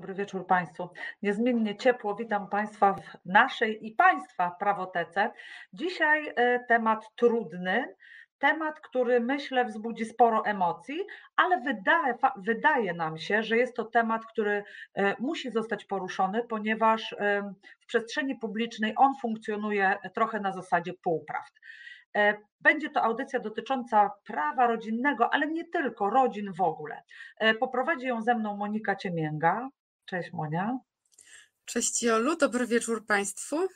Dobry wieczór Państwu. Niezmiennie ciepło witam Państwa w naszej i Państwa prawotece. Dzisiaj e, temat trudny, temat, który myślę wzbudzi sporo emocji, ale wydaje, wydaje nam się, że jest to temat, który e, musi zostać poruszony, ponieważ e, w przestrzeni publicznej on funkcjonuje trochę na zasadzie półprawd. Będzie to audycja dotycząca prawa rodzinnego, ale nie tylko, rodzin w ogóle. Poprowadzi ją ze mną Monika Ciemięga. Cześć Monia. Cześć Jolu, dobry wieczór Państwu.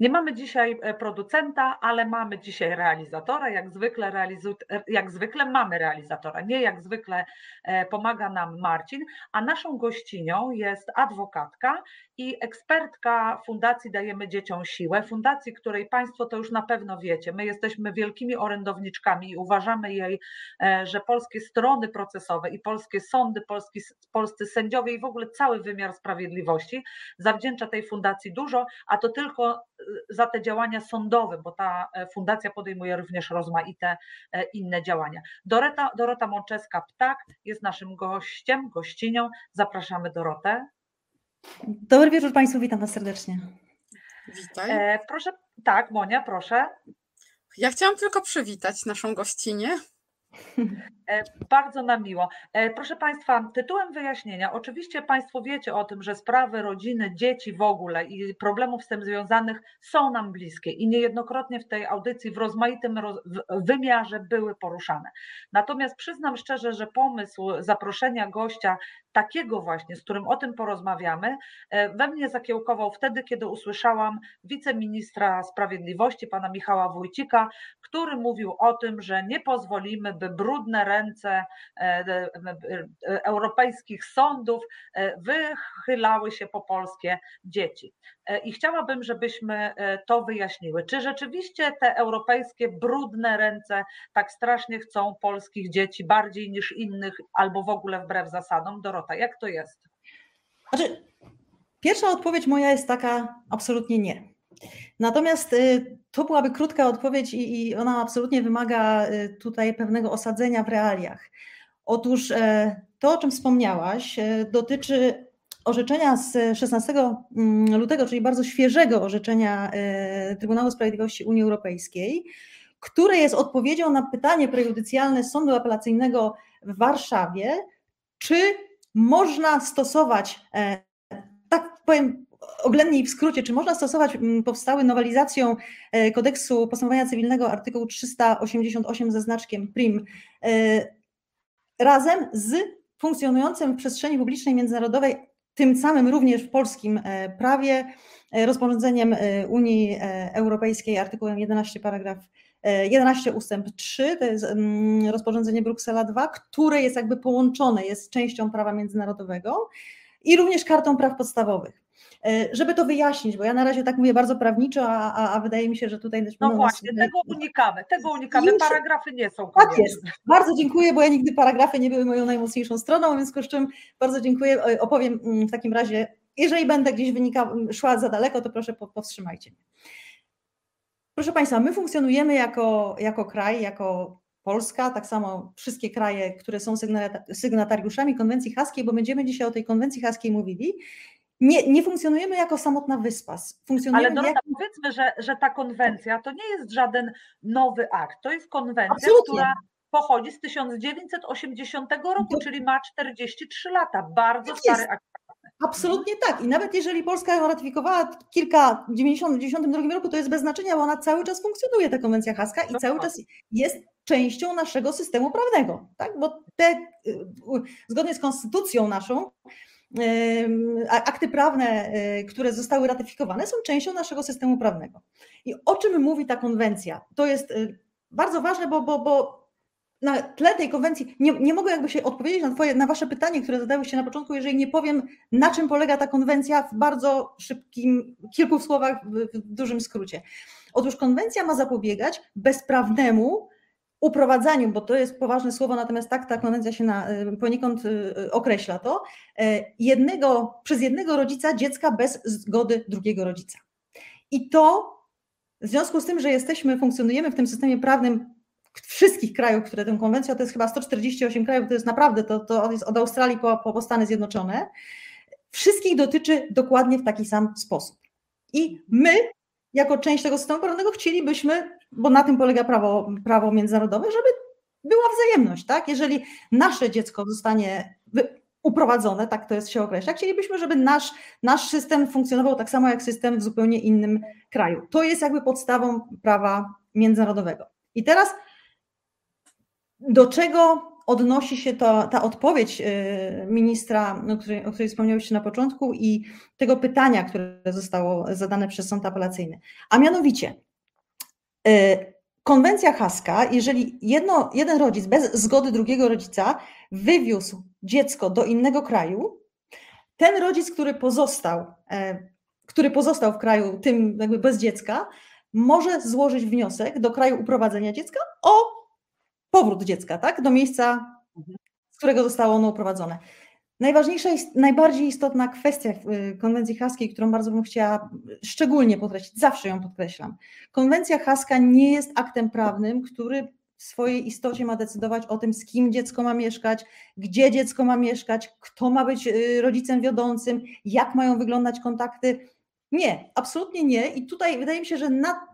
Nie mamy dzisiaj e, producenta, ale mamy dzisiaj realizatora. Jak zwykle, realizu... E, jak zwykle mamy realizatora, nie jak zwykle e, pomaga nam Marcin, a naszą gościnią jest adwokatka i ekspertka Fundacji Dajemy Dzieciom Siłę, fundacji, której Państwo to już na pewno wiecie. My jesteśmy wielkimi orędowniczkami i uważamy jej, że polskie strony procesowe i polskie sądy, polski, polscy sędziowie i w ogóle cały wymiar sprawiedliwości zawdzięcza tej fundacji dużo, a to tylko za te działania sądowe, bo ta e, fundacja podejmuje również rozmaite e, inne działania. Dorota, Dorota Mączeska-Ptak jest naszym gościem, gościnią. Zapraszamy Dorotę. Dobry wieczór Państwu, witam Was serdecznie. Witaj. E, proszę, tak, Monia, proszę. Ja chciałam tylko przywitać naszą gościnię. E, bardzo nam miło. E, proszę Państwa, tytułem wyjaśnienia, oczywiście Państwo wiecie o tym, że sprawy rodziny, dzieci w ogóle i problemów z tym związanych są nam bliskie i niejednokrotnie w tej audycji w rozmaitym wymiarze były poruszane. Natomiast przyznam szczerze, że pomysł zaproszenia gościa takiego właśnie, z którym o tym porozmawiamy, e, we mnie zakiełkował wtedy, kiedy usłyszałam wiceministra sprawiedliwości, pana Michała Wójcika, który mówił o tym, że nie pozwolimy, by brudne ręce e, e, europejskich sądów wychylały się po polskie dzieci. I chciałabym, żebyśmy to wyjaśniły. Czy rzeczywiście te europejskie brudne ręce tak strasznie chcą polskich dzieci bardziej niż innych, albo w ogóle wbrew zasadom? Dorota, jak to jest? Znaczy, pierwsza odpowiedź moja jest taka absolutnie nie. Natomiast y, to byłaby krótka odpowiedź i ona absolutnie wymaga y, tutaj pewnego osadzenia w realiach. Otóż e, to, o czym wspomniałaś, e, dotyczy orzeczenia z 16 mm, lutego, czyli bardzo świeżego orzeczenia e, Trybunału Sprawiedliwości Unii Europejskiej, które jest odpowiedzią na pytanie prejudycjalne Sądu Apelacyjnego w Warszawie, czy można stosować, tak powiem oględniej w skrócie, czy można stosować mm, powstały nowelizacją kodeksu postępowania cywilnego artykuł 388 ze znaczkiem prim razem z funkcjonującym w przestrzeni publicznej międzynarodowej tym samym również w polskim e, prawie e, rozporządzeniem e, Unii Europejskiej artykułem 11 paragraf 11 ustęp 3, to jest mm, rozporządzenie Bruksela 2, które jest jakby połączone, jest częścią prawa międzynarodowego i również kartą praw podstawowych. Żeby to wyjaśnić, bo ja na razie tak mówię bardzo prawniczo, a, a, a wydaje mi się, że tutaj też. No właśnie, nas... tego unikamy, tego unikamy. Paragrafy nie są konieczne. Tak jest. Bardzo dziękuję, bo ja nigdy paragrafy nie były moją najmocniejszą stroną, więc kosztem bardzo dziękuję. Opowiem mm, w takim razie, jeżeli będę gdzieś wynika, szła za daleko, to proszę powstrzymajcie mnie. Proszę Państwa, my funkcjonujemy jako, jako kraj, jako Polska, tak samo wszystkie kraje, które są sygnatariuszami konwencji haskiej, bo będziemy dzisiaj o tej konwencji haskiej mówili nie, nie funkcjonujemy jako samotna wyspa. Funkcjonujemy Ale Dorota, jako... powiedzmy, że, że ta konwencja to nie jest żaden nowy akt, to jest konwencja, Absolutnie. która pochodzi z 1980 roku, czyli ma 43 lata. Bardzo tak stary akt. Absolutnie tak. I nawet jeżeli Polska ją ratyfikowała kilka w 1992 roku, to jest bez znaczenia, bo ona cały czas funkcjonuje, ta konwencja haska, i cały czas jest częścią naszego systemu prawnego. Tak? Bo te, y, zgodnie z konstytucją naszą, akty prawne, y, które zostały ratyfikowane, są częścią naszego systemu prawnego. I o czym mówi ta konwencja? To jest y, bardzo ważne, bo, bo, bo na tle tej konwencji nie, nie mogę jakby się odpowiedzieć na, twoje, na Wasze pytanie, które zadałeś się na początku, jeżeli nie powiem, na czym polega ta konwencja w bardzo szybkim, kilku słowach, w, w dużym skrócie. Otóż konwencja ma zapobiegać bezprawnemu uprowadzaniu, bo to jest poważne słowo, natomiast tak ta konwencja się na, y, poniekąd y, określa to, y, jednego, przez jednego rodzica dziecka bez zgody drugiego rodzica. I to w związku z tym, że jesteśmy, funkcjonujemy w tym systemie prawnym wszystkich krajów, które tę konwencję, to jest chyba 148 krajów, to jest naprawdę, to, to jest od Australii po, po Stany Zjednoczone, wszystkich dotyczy dokładnie w taki sam sposób. I my, jako część tego systemu prawnego, chcielibyśmy, bo na tym polega prawo, prawo międzynarodowe, żeby była wzajemność, tak? Jeżeli nasze dziecko zostanie uprowadzone, tak to jest się określa, chcielibyśmy, żeby nasz, nasz system funkcjonował tak samo jak system w zupełnie innym kraju. To jest jakby podstawą prawa międzynarodowego. I teraz do czego odnosi się to, ta odpowiedź y, ministra, o której, o której wspomniałeś na początku, i tego pytania, które zostało zadane przez sąd apelacyjny. A mianowicie, konwencja haska, jeżeli jedno, jeden rodzic bez zgody drugiego rodzica wywiózł dziecko do innego kraju, ten rodzic, który pozostał, e, który pozostał w kraju tym jakby bez dziecka, może złożyć wniosek do kraju uprowadzenia dziecka o powrót dziecka, tak? Do miejsca, z którego zostało ono uprowadzone. Najważniejsza, najbardziej istotna kwestia y, konwencji haskiej, którą bardzo bym chciała szczególnie podkreślić, zawsze ją podkreślam. Konwencja haska nie jest aktem prawnym, który w swojej istocie ma decydować o tym, z kim dziecko ma mieszkać, gdzie dziecko ma mieszkać, kto ma być y, rodzicem wiodącym, jak mają wyglądać kontakty. Nie, absolutnie nie. I tutaj wydaje mi się, że na,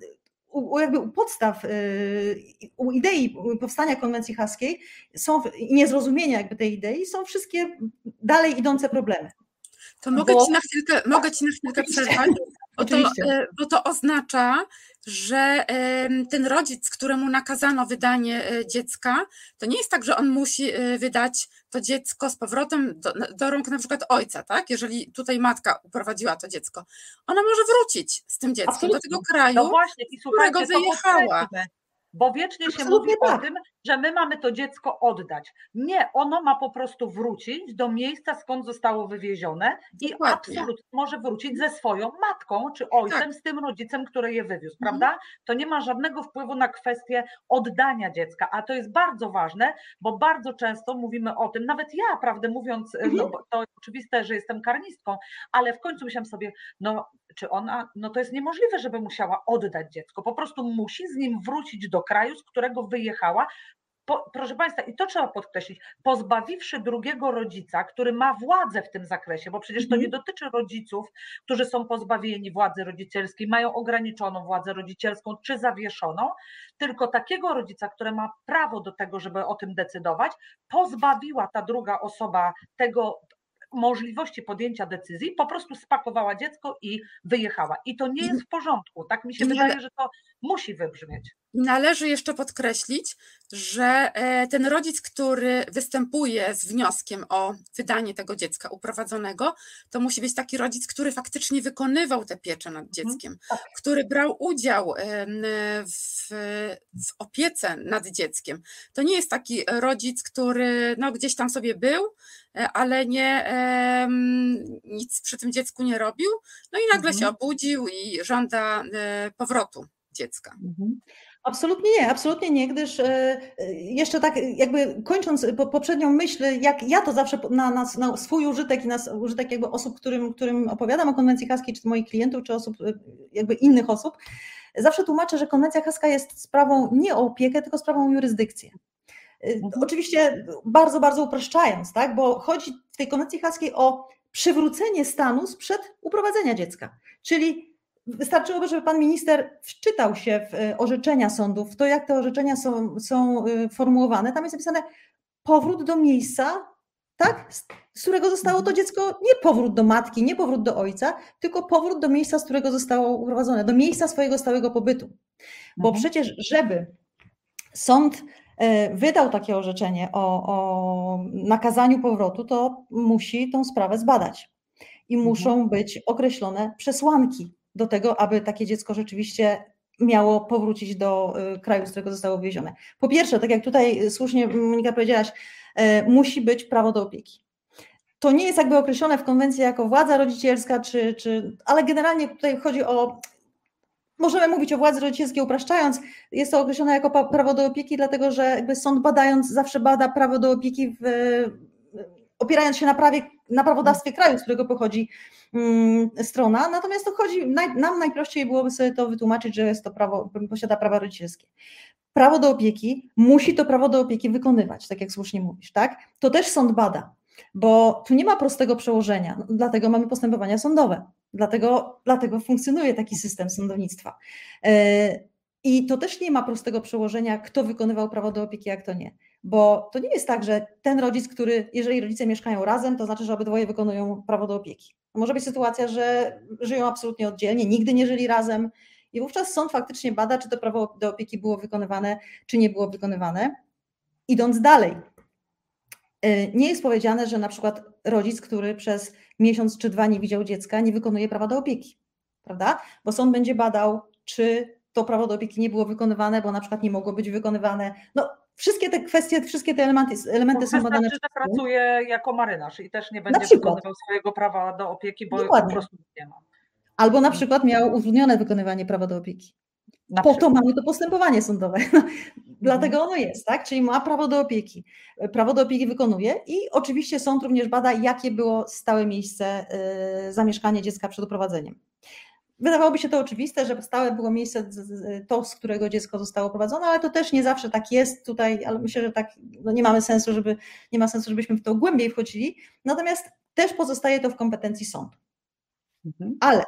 u, jakby u podstaw, y, u idei powstania konwencji haskiej są i niezrozumienia jakby tej idei są wszystkie dalej idące problemy. To mogę bo... ci na chwilkę, mogę ci na chwilkę przerwać, bo to, e, bo to oznacza, że ten rodzic, któremu nakazano wydanie e, dziecka, to nie jest tak, że on musi e, wydać to dziecko z powrotem do, do rąk na przykład ojca, tak? Jeżeli tutaj matka uprowadziła to dziecko, ona może wrócić z tym dzieckiem Absolutnie. do tego kraju, no właśnie, i którego wyjechała. Bo wiecznie się Absolutnie mówi tak. o tym, że my mamy to dziecko oddać. Nie, ono ma po prostu wrócić do miejsca, skąd zostało wywiezione i absolutnie może wrócić ze swoją matką czy ojcem, tak. z tym rodzicem, który je wywiózł, mhm. prawda? To nie ma żadnego wpływu na kwestię oddania dziecka, a to jest bardzo ważne, bo bardzo często mówimy o tym, nawet ja, prawdę mówiąc, mhm. no, to oczywiste, że jestem karnistką, ale w końcu myślałam sobie, no czy ona, no to jest niemożliwe, żeby musiała oddać dziecko, po prostu musi z nim wrócić do kraju, z którego wyjechała, po, proszę Państwa, i to trzeba podkreślić, pozbawiwszy drugiego rodzica, który ma władzę w tym zakresie, bo przecież to nie mhm. dotyczy rodziców, którzy są pozbawieni władzy rodzicielskiej, mają ograniczoną władzę rodzicielską czy zawieszoną, tylko takiego rodzica, który ma prawo do tego, żeby o tym decydować, pozbawiła ta druga osoba tego możliwości podjęcia decyzji, po prostu spakowała dziecko i wyjechała. I to nie jest w porządku. Tak mi się wydaje, że to musi wybrzmieć. Należy jeszcze podkreślić, że e, ten rodzic, który występuje z wnioskiem o wydanie tego dziecka uprowadzonego, to musi być taki rodzic, który faktycznie wykonywał tę pieczę nad mhm. dzieckiem, tak. który brał udział w, w opiece nad dzieckiem. To nie jest taki rodzic, który no, gdzieś tam sobie był, e, ale nie, nic przy tym dziecku nie robił, no i nagle mhm. się obudził i żąda e, powrotu dziecka. Mhm. Absolutnie nie, absolutnie nie, gdyż e, jeszcze tak jakby kończąc poprzednią myśl, jak ja to zawsze na, na, na swój użytek i na użytek jakby osób, którym, którym opowiadam o konwencji haskiej, czy moich klientów, czy osób, e, jakby innych osób, zawsze tłumaczę, że konwencja haska jest sprawą nie o opiekę, tylko sprawą o jurysdykcję. E, mhm. Oczywiście bardzo, bardzo upraszczając, tak, bo chodzi w tej konwencji haskiej o przywrócenie stanu sprzed uprowadzenia dziecka, czyli Wystarczyłoby, żeby pan minister wczytał się w e, orzeczenia sądów, w to jak te orzeczenia są, są e, formułowane. Tam jest napisane powrót do miejsca, tak, z którego zostało to dziecko, nie powrót do matki, nie powrót do ojca, tylko powrót do miejsca, z którego zostało uprowadzone, do miejsca swojego stałego pobytu. Bo mhm. przecież, żeby sąd e, wydał takie orzeczenie o, o nakazaniu powrotu, to musi tą sprawę zbadać i mhm. muszą być określone przesłanki do tego, aby takie dziecko rzeczywiście miało powrócić do y, kraju, z którego zostało wywiezione. Po pierwsze, tak jak tutaj słusznie Monika powiedziałaś, e, musi być prawo do opieki. To nie jest jakby określone w konwencji jako władza rodzicielska, czy, czy, ale generalnie tutaj chodzi o. Możemy mówić o władzy rodzicielskiej upraszczając, jest to określone jako prawo do opieki, dlatego że jakby sąd badając zawsze bada prawo do opieki w, opierając się na, prawie, na prawodawstwie kraju, z którego pochodzi mm, strona. Natomiast to chodzi, nam najprościej byłoby sobie to wytłumaczyć, że jest to prawo, posiada prawa rodzicielskie. Prawo do opieki musi to prawo do opieki wykonywać, tak jak słusznie mówisz, tak? To też sąd bada. bo tu nie ma prostego przełożenia, no, dlatego mamy postępowania sądowe, dlatego, dlatego funkcjonuje taki system sądownictwa. E, I to też nie ma prostego przełożenia, kto wykonywał prawo do opieki, a kto nie. Bo to nie jest tak, że ten rodzic, który, jeżeli rodzice mieszkają razem, to znaczy, że obydwoje wykonują prawo do opieki. Może być sytuacja, że żyją absolutnie oddzielnie, nigdy nie żyli razem, i wówczas sąd faktycznie bada, czy to prawo do opieki było wykonywane, czy nie było wykonywane. Idąc dalej, y, nie jest powiedziane, że na przykład rodzic, który przez miesiąc czy dwa nie widział dziecka, nie wykonuje prawa do opieki, prawda? Bo sąd będzie badał, czy to prawo do opieki nie było wykonywane, bo na przykład nie mogło być wykonywane. No, wszystkie te kwestie, wszystkie te elementy, elementy są badane. Znaczy, że pracuje jako marynarz i też nie będzie wykonywał swojego prawa do opieki, bo Dokładnie. po prostu nie ma. Albo na przykład miał utrudnione wykonywanie prawa do opieki. Na po to mamy to postępowanie sądowe. Dlatego mhm. ono jest, tak? Czyli ma prawo do opieki. Prawo do opieki wykonuje i oczywiście sąd również bada, jakie było stałe miejsce y, zamieszkania dziecka przed uprowadzeniem. Wydawałoby się to oczywiste, że stałe było miejsce to, z którego dziecko zostało prowadzone, ale to też nie zawsze tak jest tutaj, ale myślę, że tak no nie mamy sensu, żeby nie ma sensu, żebyśmy w to głębiej wchodzili. Natomiast też pozostaje to w kompetencji sądu. Mhm. Ale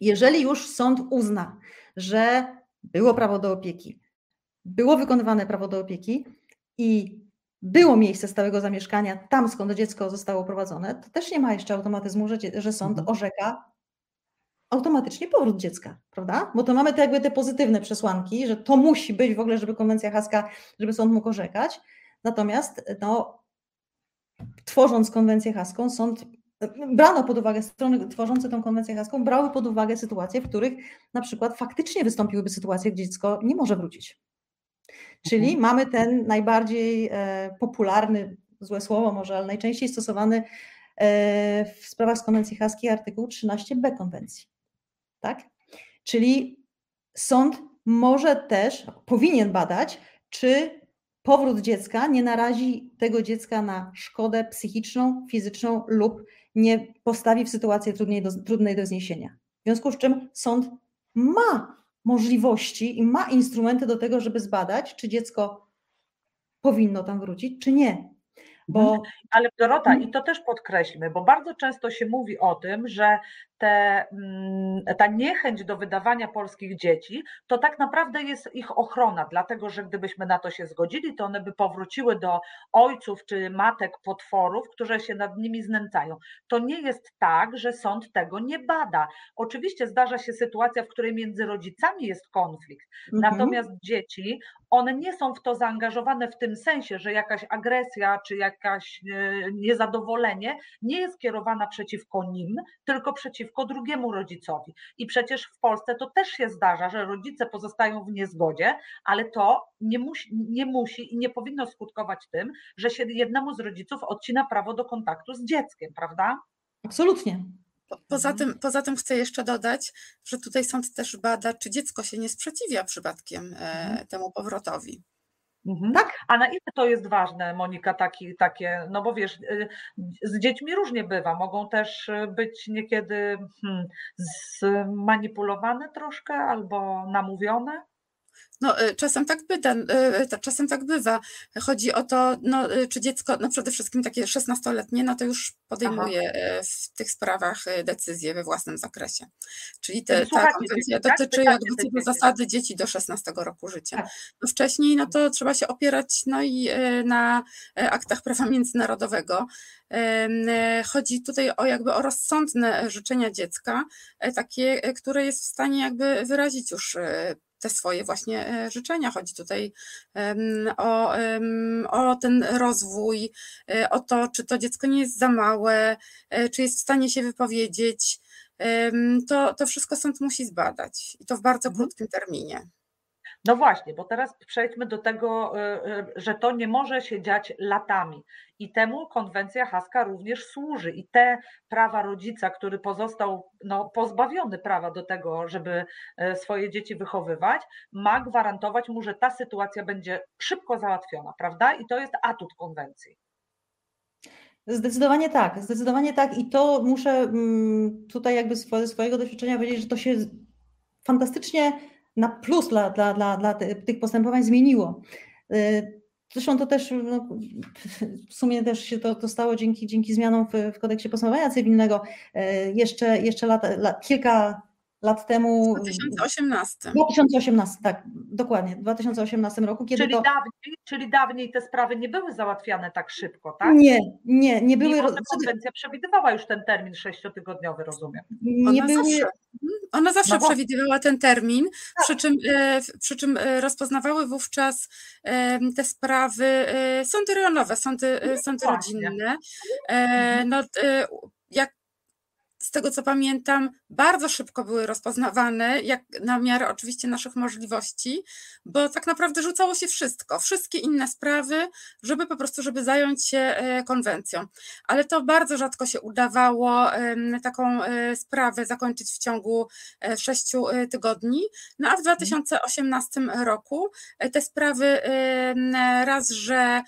jeżeli już sąd uzna, że było prawo do opieki, było wykonywane prawo do opieki i było miejsce stałego zamieszkania tam, skąd dziecko zostało prowadzone, to też nie ma jeszcze automatyzmu, że, że sąd mhm. orzeka automatycznie powrót dziecka, prawda? Bo to mamy te jakby te pozytywne przesłanki, że to musi być w ogóle, żeby konwencja haska, żeby sąd mógł orzekać. Natomiast no, tworząc konwencję haską, sąd brano pod uwagę, strony tworzące tę konwencję haską brały pod uwagę sytuacje, w których na przykład faktycznie wystąpiłyby sytuacje, gdzie dziecko nie może wrócić. Czyli mhm. mamy ten najbardziej e, popularny, złe słowo może, ale najczęściej stosowany e, w sprawach z konwencji haskiej artykuł 13b konwencji. Tak? Czyli sąd może też, powinien badać, czy powrót dziecka nie narazi tego dziecka na szkodę psychiczną, fizyczną lub nie postawi w sytuacji trudnej do, trudnej do zniesienia. W związku z czym sąd ma możliwości i ma instrumenty do tego, żeby zbadać, czy dziecko powinno tam wrócić, czy nie. Bo... Mhm. Ale Dorota, mhm. i to też podkreślmy, bo bardzo często się mówi o tym, że te, mm, ta niechęć do wydawania polskich dzieci, to tak naprawdę jest ich ochrona, dlatego że gdybyśmy na to się zgodzili, to one by powróciły do ojców czy matek potworów, które się nad nimi znęcają. To nie jest tak, że sąd tego nie bada. Oczywiście zdarza się sytuacja, w której między rodzicami jest konflikt, mhm. natomiast dzieci, one nie są w to zaangażowane w tym sensie, że jakaś agresja czy jakaś e, niezadowolenie nie jest kierowana przeciwko nim, tylko przeciwko przeciwko drugiemu rodzicowi. I przecież w Polsce to też się zdarza, że rodzice pozostają w niezgodzie, ale to nie musi, nie musi i nie powinno skutkować tym, że się jednemu z rodziców odcina prawo do kontaktu z dzieckiem, prawda? Absolutnie. Poza tym, poza tym chcę jeszcze dodać, że tutaj sąd też bada, czy dziecko się nie sprzeciwia przypadkiem e, mhm. temu powrotowi. Mhm. Tak? A na ile to jest ważne, Monika, taki, takie, no bo wiesz, y, z dziećmi różnie bywa, mogą też y, być niekiedy hmm, zmanipulowane troszkę albo namówione. No, y, czasem tak, byda, y, y, czasem tak bywa. Chodzi o to, no, czy dziecko, no przede wszystkim takie 16-letnie, no to już podejmuje Aha. w tych sprawach decyzje we własnym zakresie. Czyli te, ta konwencja tak? dotyczy jakby co do zasady dzieci do 16 roku życia. Tak. No wcześniej no to trzeba się opierać no i na aktach prawa międzynarodowego. Chodzi tutaj o jakby o rozsądne życzenia dziecka, takie, które jest w stanie jakby wyrazić już te swoje właśnie e, życzenia. Chodzi tutaj o, o ten rozwój, e, o to, czy to dziecko nie jest za małe, e, czy jest w stanie się wypowiedzieć. To, to wszystko sąd musi zbadać i to w bardzo mhm. krótkim terminie. No właśnie, bo teraz przejdźmy do tego, że to nie może się dziać latami. I temu konwencja haska również służy. I te prawa rodzica, który pozostał no, pozbawiony prawa do tego, żeby e, swoje dzieci wychowywać, ma gwarantować mu, że ta sytuacja będzie szybko załatwiona, prawda? I to jest atut konwencji. Zdecydowanie tak, zdecydowanie tak. I to muszę mm, tutaj jakby ze swojego doświadczenia powiedzieć, że to się fantastycznie na plus dla, dla, dla, dla tych postępowań zmieniło. E, Zresztą to też no, w sumie też się to, to stało dzięki, dzięki zmianom w, w kodeksie postępowania cywilnego. E, jeszcze, jeszcze lata, kilka lat temu. W 2018. 2018, tak, dokładnie, w 2018 roku, kiedy czyli to... Dawniej, czyli dawniej te sprawy nie były załatwiane tak szybko, tak? Nie, nie, nie były... Mimo, że konwencja przewidywała już ten termin sześciotygodniowy, rozumiem. Nie Ona były... zawsze, ona zawsze No przewidywała ten termin, Tak. przy czym, e, przy czym e, rozpoznawały wówczas te sprawy e, sądy rejonowe, sądy, sądy No właśnie. rodzinne. Mhm. No, jak z tego co pamiętam, bardzo szybko były rozpoznawane, jak na miarę oczywiście naszych możliwości, bo tak naprawdę rzucało się wszystko, wszystkie inne sprawy, żeby po prostu, żeby zająć się e, konwencją. Ale to bardzo rzadko się udawało taką e, sprawę zakończyć w ciągu e, sześciu tygodni. No a w 2018 roku e, te sprawy raz, że,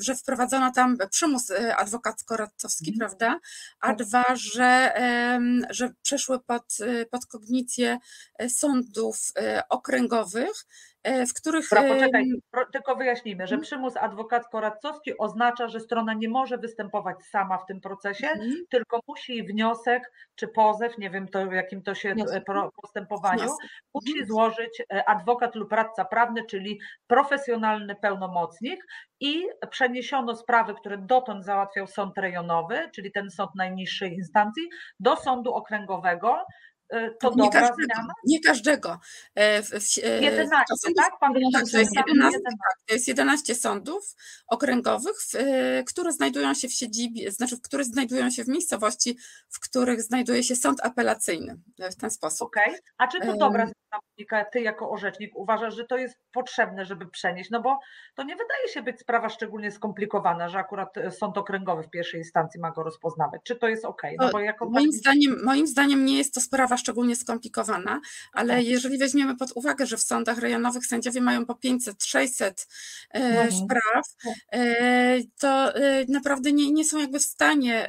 że wprowadzono tam przymus adwokacko-radcowski, Mhm. prawda? A Tak. dwa, że, em, że przeszły pod, e, pod kognicję e, sądów e, okręgowych, w których. Dobra, poczekaj, tylko wyjaśnijmy, że Mhm. przymus adwokacko-radcowski oznacza, że strona nie może występować sama w tym procesie, mhm, tylko musi wniosek czy pozew, nie wiem to, w jakim to się Wniosek. e, postępowaniu, wniosek. musi Mhm. złożyć e, adwokat lub radca prawny, czyli profesjonalny pełnomocnik i przeniesiono sprawy, które dotąd załatwiał sąd rejonowy, czyli ten sąd najniższej instancji, do sądu okręgowego. E, To nie dobra każdego, zmiana? nie każdego. E, w- w- e, 11, to sądów- tak? Pamiętam, Tak, to jest że 11, 11. tak, to jest 11 sądów okręgowych, w, e, które znajdują się w siedzibie, znaczy, w które znajdują się w miejscowości, w których znajduje się sąd apelacyjny e, w ten sposób. Okej, a czy to dobra zmiana, ty jako orzecznik uważasz, że to jest potrzebne, żeby przenieść? No bo to nie wydaje się być sprawa szczególnie skomplikowana, że akurat e, sąd okręgowy w pierwszej instancji ma go rozpoznawać. Czy to jest okej? No bo jako Moim zdaniem, moim zdaniem nie jest to sprawa szczególnie skomplikowana, ale Tak. jeżeli weźmiemy pod uwagę, że w sądach rejonowych sędziowie mają po 500-600 e, Mhm. spraw, Tak. e, to e, naprawdę nie, nie są jakby w stanie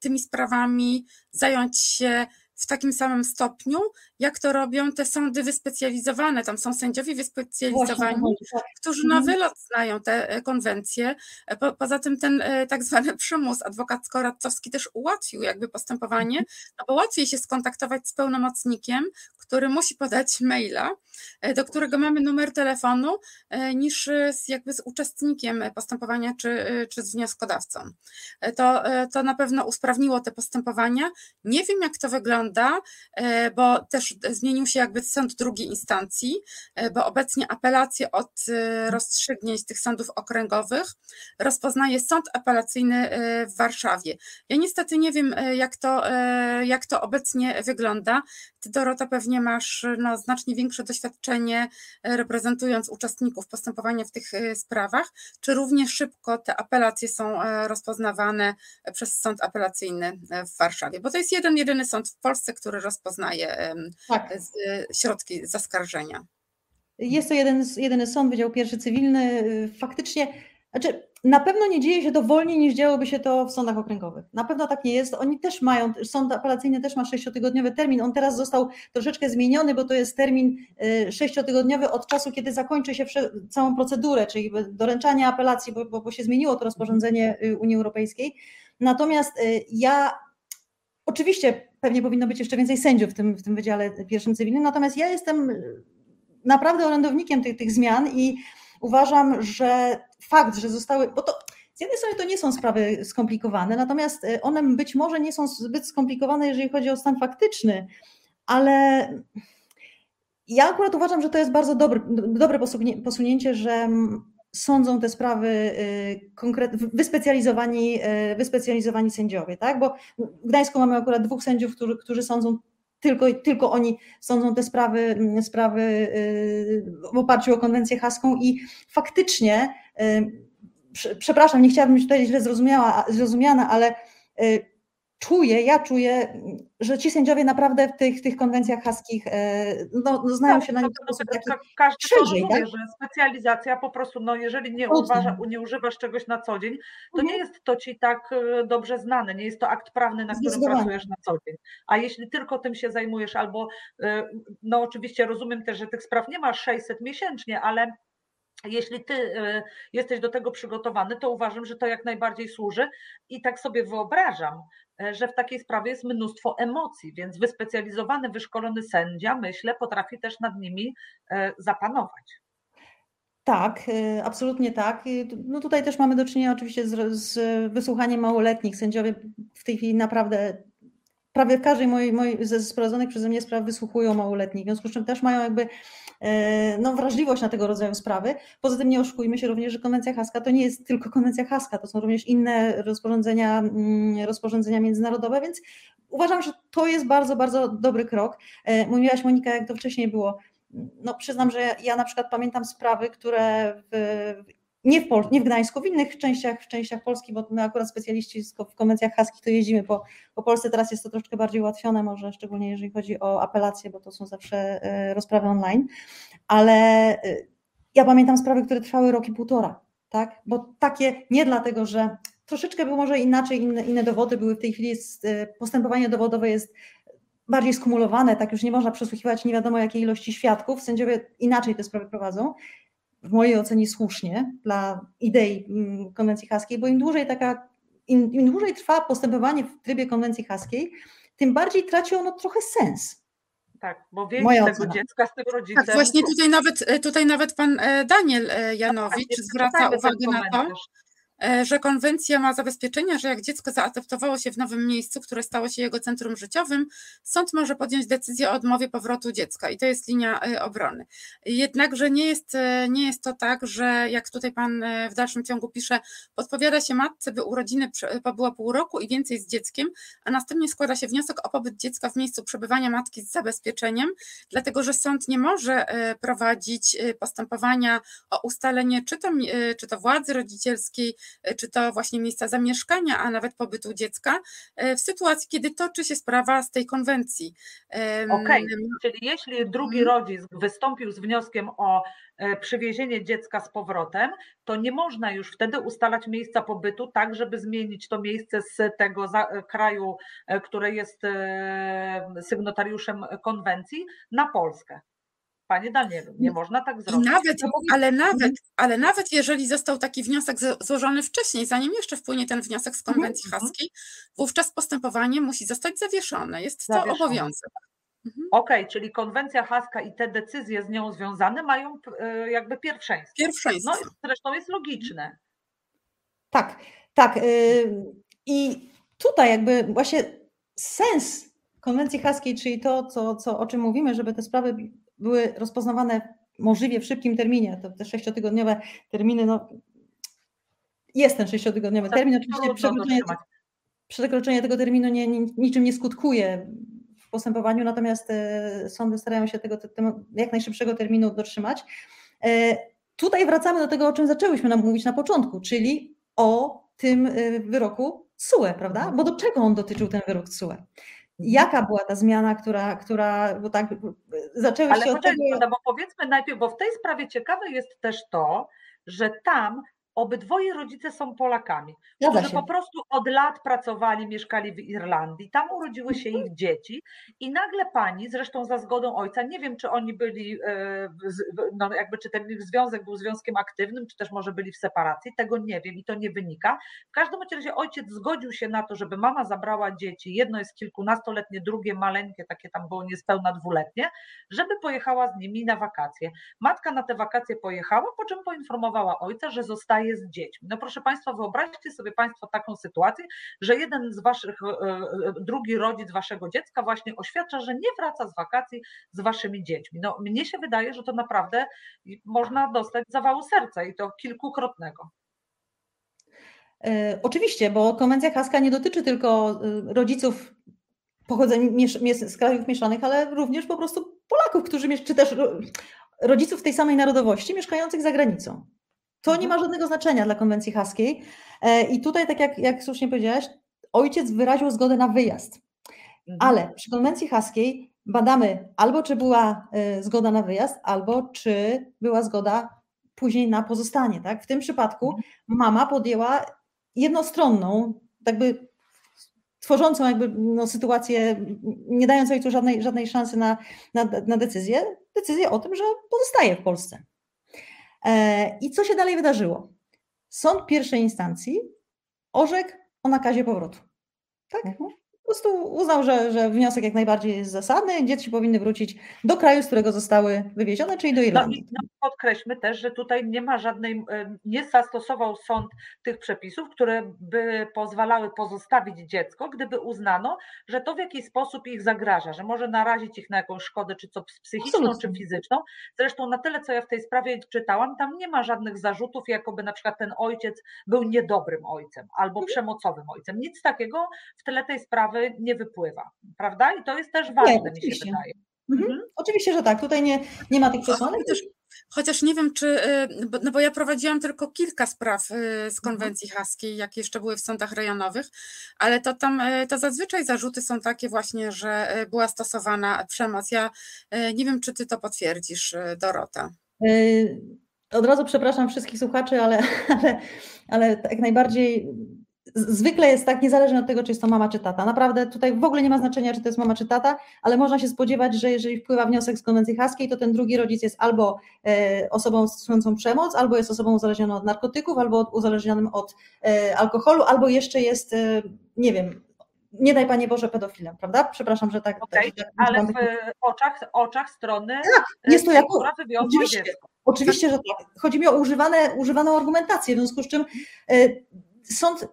tymi sprawami zająć się w takim samym stopniu, jak to robią te sądy wyspecjalizowane. Tam są sędziowie wyspecjalizowani, którzy na Mhm. wylot znają te e, konwencje. E, Po, poza tym ten e, tak zwany przymus adwokacko-radcowski też ułatwił jakby postępowanie, no bo łatwiej się skontaktować z pełnomocnikiem, który musi podać maila, do którego mamy numer telefonu, niż z, jakby z uczestnikiem postępowania czy, czy z wnioskodawcą. To, to na pewno usprawniło te postępowania. Nie wiem, jak to wygląda, bo też zmienił się jakby sąd drugiej instancji, e, bo obecnie apelacje od e, rozstrzygnięć tych sądów okręgowych rozpoznaje sąd apelacyjny e, w Warszawie. Ja niestety nie wiem, jak to, jak to obecnie wygląda. Ty, Dorota, pewnie masz no, znacznie większe doświadczenie e, reprezentując uczestników postępowania w tych e, sprawach. Czy równie szybko te apelacje są e, rozpoznawane przez sąd apelacyjny e, w Warszawie? Bo to jest jeden, jedyny sąd w Polsce, który rozpoznaje Tak. e, środki zaskarżenia. Jest to jeden, jedyny sąd, Wydział Pierwszy Cywilny. Faktycznie, znaczy na pewno nie dzieje się to wolniej niż działoby się to w sądach okręgowych. Na pewno tak nie jest. Oni też mają, sąd apelacyjny też ma sześciotygodniowy termin. On teraz został troszeczkę zmieniony, bo to jest termin y, sześciotygodniowy od czasu, kiedy zakończy się całą procedurę, czyli doręczanie apelacji, bo, bo, bo się zmieniło to rozporządzenie y, Unii Europejskiej. Natomiast y, ja Oczywiście pewnie powinno być jeszcze więcej sędziów w tym, w tym Wydziale Pierwszym Cywilnym, natomiast ja jestem naprawdę orędownikiem tych, tych zmian i uważam, że fakt, że zostały, bo to z jednej strony to nie są sprawy skomplikowane, natomiast y, one być może nie są zbyt skomplikowane, jeżeli chodzi o stan faktyczny, ale ja akurat uważam, że to jest bardzo dobry, dobre posunięcie, że sądzą te sprawy y, konkret, wyspecjalizowani, y, wyspecjalizowani sędziowie, tak? Bo w Gdańsku mamy akurat dwóch sędziów, którzy, którzy sądzą tylko, tylko oni sądzą te sprawy, mm, sprawy y, w oparciu o konwencję haską i faktycznie, y, prze- przepraszam, nie chciałabym być tutaj źle zrozumiała, zrozumiana, ale y, czuję, ja czuję, że ci sędziowie naprawdę w tych, tych konwencjach haskich y, no, no, znają się na nich w sposób taki Ka- Każdy to szerzej, rozumie, tak? że specjalizacja po prostu, no jeżeli nie, uważa, nie używasz czegoś na co dzień, to nie Mhm. jest to ci tak e, dobrze znane, nie jest to akt prawny, na którym pracujesz na co dzień. A jeśli tylko tym się zajmujesz, albo, e, no oczywiście rozumiem też, że tych spraw nie masz 600 miesięcznie, ale jeśli ty jesteś do tego przygotowany, to uważam, że to jak najbardziej służy i tak sobie wyobrażam, że w takiej sprawie jest mnóstwo emocji, więc wyspecjalizowany, wyszkolony sędzia, myślę, potrafi też nad nimi y, zapanować. Tak, absolutnie tak. No tutaj też mamy do czynienia oczywiście z, z wysłuchaniem małoletnich. Sędziowie w tej chwili naprawdę prawie w każdej mojej, mojej ze sprowadzonych przeze mnie spraw wysłuchują małoletnich, w związku z czym też mają jakby e, no, wrażliwość na tego rodzaju sprawy. Poza tym nie oszukujmy się również, że konwencja haska to nie jest tylko konwencja haska, to są również inne rozporządzenia, mm, rozporządzenia międzynarodowe, więc uważam, że to jest bardzo, bardzo dobry krok. E, mówiłaś Monika, jak to wcześniej było. No, przyznam, że ja na przykład pamiętam sprawy, które w, nie w, Pol- nie w Gdańsku, w innych częściach, w częściach Polski, bo my akurat specjaliści w konwencjach haskich to jeździmy po, po Polsce, teraz jest to troszkę bardziej ułatwione może, szczególnie jeżeli chodzi o apelacje, bo to są zawsze e, rozprawy online, ale e, ja pamiętam sprawy, które trwały rok i półtora, tak, bo takie nie dlatego, że troszeczkę było może inaczej, inne, inne dowody były. W tej chwili, jest, e, postępowanie dowodowe jest bardziej skumulowane, tak już nie można przesłuchiwać nie wiadomo jakiej ilości świadków, sędziowie inaczej te sprawy prowadzą w mojej ocenie słusznie dla idei mm, konwencji haskiej, bo im dłużej taka, im, im dłużej trwa postępowanie w trybie konwencji haskiej, tym bardziej traci ono trochę sens. Tak, bo więź tego ocena. dziecka z tym rodzicem. Tak, właśnie tutaj nawet, tutaj nawet pan e, Daniel e, Janowicz no, zwraca uwagę na to, E, że konwencja ma zabezpieczenia, że jak dziecko zaadaptowało się w nowym miejscu, które stało się jego centrum życiowym, sąd może podjąć decyzję o odmowie powrotu dziecka i to jest linia e, obrony. Jednakże nie jest, e, nie jest to tak, że jak tutaj pan w dalszym ciągu pisze, podpowiada się matce, by urodziny pobyła pół roku i więcej z dzieckiem, a następnie składa się wniosek o pobyt dziecka w miejscu przebywania matki z zabezpieczeniem, dlatego że sąd nie może prowadzić postępowania o ustalenie czy to, czy to władzy rodzicielskiej, E, czy to właśnie miejsca zamieszkania, a nawet pobytu dziecka, e, w sytuacji, kiedy toczy się sprawa z tej konwencji. Okej, okay. czyli jeśli drugi mhm. rodzic wystąpił z wnioskiem o e, przywiezienie dziecka z powrotem, to nie można już wtedy ustalać miejsca pobytu tak, żeby zmienić to miejsce z tego kraju, które jest sygnatariuszem konwencji, na Polskę. Panie Danielu, nie można tak zrobić. Nawet, ale, nawet, ale nawet jeżeli został taki wniosek złożony wcześniej, zanim jeszcze wpłynie ten wniosek z konwencji mhm. haskiej, wówczas postępowanie musi zostać zawieszone. Jest to zawieszone. obowiązek. Mhm. Okej, okay, czyli konwencja haska i te decyzje z nią związane mają e, jakby pierwszeństwo. Pierwszeństwo. No zresztą jest logiczne. Tak, tak. I tutaj jakby właśnie sens konwencji haskiej, czyli to, co, co, o czym mówimy, żeby te sprawy były rozpoznawane możliwie w szybkim terminie. To te sześciotygodniowe terminy, no jest ten sześciotygodniowy tak, termin. Oczywiście przekroczenie, przekroczenie tego terminu nie, niczym nie skutkuje w postępowaniu, natomiast e, sądy starają się tego, tego jak najszybszego terminu dotrzymać. E, tutaj wracamy do tego, o czym zaczęłyśmy nam mówić na początku, czyli o tym e, wyroku CUE, prawda? Mhm. Bo do czego on dotyczył ten wyrok CUE? Jaka była ta zmiana, która, która bo tak zaczęły Ale się od tego... Bo powiedzmy najpierw, bo w tej sprawie ciekawe jest też to, że tam obydwoje rodzice są Polakami, którzy po prostu od lat pracowali, mieszkali w Irlandii, tam urodziły się ich dzieci i nagle pani, zresztą za zgodą ojca, nie wiem czy oni byli, e, no jakby czy ten ich związek był związkiem aktywnym, czy też może byli w separacji, tego nie wiem i to nie wynika. W każdym razie ojciec zgodził się na to, żeby mama zabrała dzieci, jedno jest kilkunastoletnie, drugie maleńkie, takie tam było niespełna dwuletnie, żeby pojechała z nimi na wakacje. Matka na te wakacje pojechała, po czym poinformowała ojca, że zostaje z dziećmi. No proszę Państwa, wyobraźcie sobie Państwo taką sytuację, że jeden z Waszych, e, e, drugi rodzic Waszego dziecka właśnie oświadcza, że nie wraca z wakacji z Waszymi dziećmi. No mnie się wydaje, że to naprawdę można dostać zawału serca i to kilkukrotnego. E, oczywiście, bo konwencja haska nie dotyczy tylko rodziców pochodzenia z krajów mieszanych, ale również po prostu Polaków, którzy czy też rodziców tej samej narodowości mieszkających za granicą. To nie ma mhm. żadnego znaczenia dla konwencji haskiej. E, I tutaj, tak jak, jak słusznie powiedziałaś, ojciec wyraził zgodę na wyjazd. Mhm. Ale przy konwencji haskiej badamy albo czy była e, zgoda na wyjazd, albo czy była zgoda później na pozostanie. Tak? W tym przypadku mhm. mama podjęła jednostronną, jakby tworzącą jakby no, sytuację, nie dając ojcu żadnej, żadnej szansy na, na, na decyzję, decyzję o tym, że pozostaje w Polsce. E, I co się dalej wydarzyło? Sąd pierwszej instancji orzekł o nakazie powrotu. Tak? Mhm. Po prostu uznał, że, że wniosek jak najbardziej jest zasadny, dzieci powinny wrócić do kraju, z którego zostały wywiezione, czyli do No Irlandii. i no, podkreślmy też, że tutaj nie ma żadnej, nie zastosował sąd tych przepisów, które by pozwalały pozostawić dziecko, gdyby uznano, że to w jakiś sposób ich zagraża, że może narazić ich na jakąś szkodę, czy co psychiczną, Absolutnie. czy fizyczną. Zresztą na tyle, co ja w tej sprawie czytałam, tam nie ma żadnych zarzutów, jakoby na przykład ten ojciec był niedobrym ojcem albo przemocowym ojcem. Nic takiego w tyle tej sprawy nie wypływa, prawda? I to jest też ważne, mi się wydaje. Mhm. Mhm. Oczywiście, że tak. Tutaj nie, nie ma tych przesłanek. Chociaż, nie wiem, czy. y, No bo ja prowadziłam tylko kilka spraw y, Mhm. z konwencji haskiej, jak jeszcze były w sądach rejonowych, ale to tam y, to zazwyczaj zarzuty są takie właśnie, że była stosowana przemoc. Ja nie wiem, czy ty to potwierdzisz, Dorota. Od razu przepraszam wszystkich słuchaczy, ale, ale, ale tak najbardziej zwykle jest tak, niezależnie od tego, czy jest to mama czy tata. Naprawdę tutaj w ogóle nie ma znaczenia, czy to jest mama czy tata, ale można się spodziewać, że jeżeli wpływa wniosek z konwencji haskiej, to ten drugi rodzic jest albo e, osobą stosującą przemoc, albo jest osobą uzależnioną od narkotyków, albo uzależnionym od e, alkoholu, albo jeszcze jest, e, nie wiem, nie daj Panie Boże, pedofilem, prawda? Przepraszam, że tak. Okej, tak, tak ale w oczach, oczach strony, Tak, jest to jako- oczywiście. dziecko. Oczywiście, że tak. Chodzi mi o używane, używaną argumentację, w związku z czym sąd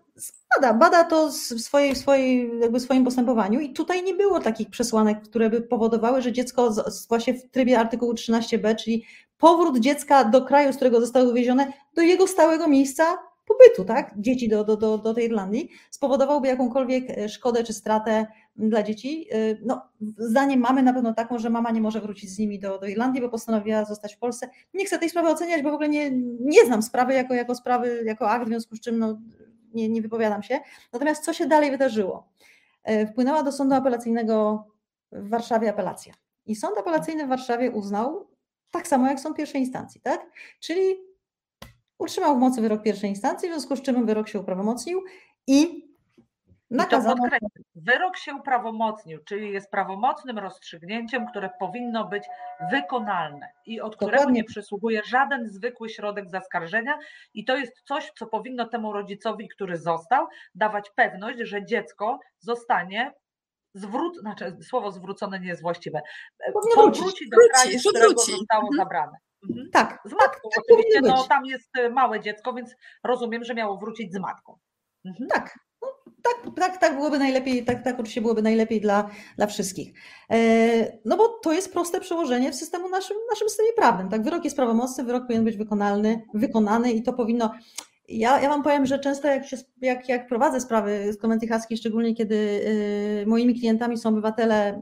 bada, bada to w swojej, w swojej, jakby swoim postępowaniu i tutaj nie było takich przesłanek, które by powodowały, że dziecko z właśnie w trybie artykułu 13b, czyli powrót dziecka do kraju, z którego zostało wywiezione, do jego stałego miejsca pobytu, tak? Dzieci do, do, do, do tej Irlandii, spowodowałby jakąkolwiek e, szkodę czy stratę dla dzieci. E, No, zdaniem mamy na pewno taką, że mama nie może wrócić z nimi do, do Irlandii, bo postanowiła zostać w Polsce. Nie chcę tej sprawy oceniać, bo w ogóle nie, nie znam sprawy jako, jako sprawy, jako akt, w związku z czym no, nie, nie wypowiadam się. Natomiast co się dalej wydarzyło? E, Wpłynęła do sądu apelacyjnego w Warszawie apelacja. I sąd apelacyjny w Warszawie uznał, tak samo jak sąd pierwszej instancji, tak? Czyli utrzymał w mocy wyrok pierwszej instancji, w związku z czym wyrok się uprawomocnił i nakazano. wyrok się uprawomocnił, czyli jest prawomocnym rozstrzygnięciem, które powinno być wykonalne i od którego Dokładnie. nie przysługuje żaden zwykły środek zaskarżenia i to jest coś, co powinno temu rodzicowi, który został, dawać pewność, że dziecko zostanie zwrót, znaczy słowo zwrócone nie jest właściwe, Powinno powróci wrócić. do Wróci, kraju, z że którego wróci. zostało Mhm. zabrane. Mhm. Tak, Z matką tak oczywiście, no tam jest małe dziecko, więc rozumiem, że miało wrócić z matką. Mhm. Tak, tak, tak, tak byłoby najlepiej, tak, tak oczywiście byłoby najlepiej dla, dla wszystkich. E, No bo to jest proste przełożenie w systemu naszym, naszym systemie prawnym. Tak, wyrok jest prawomocny, wyrok powinien być wykonalny, wykonany i to powinno. Ja, ja Wam powiem, że często jak, się, jak, jak prowadzę sprawy z konwencji haskiej, szczególnie kiedy y, moimi klientami są obywatele,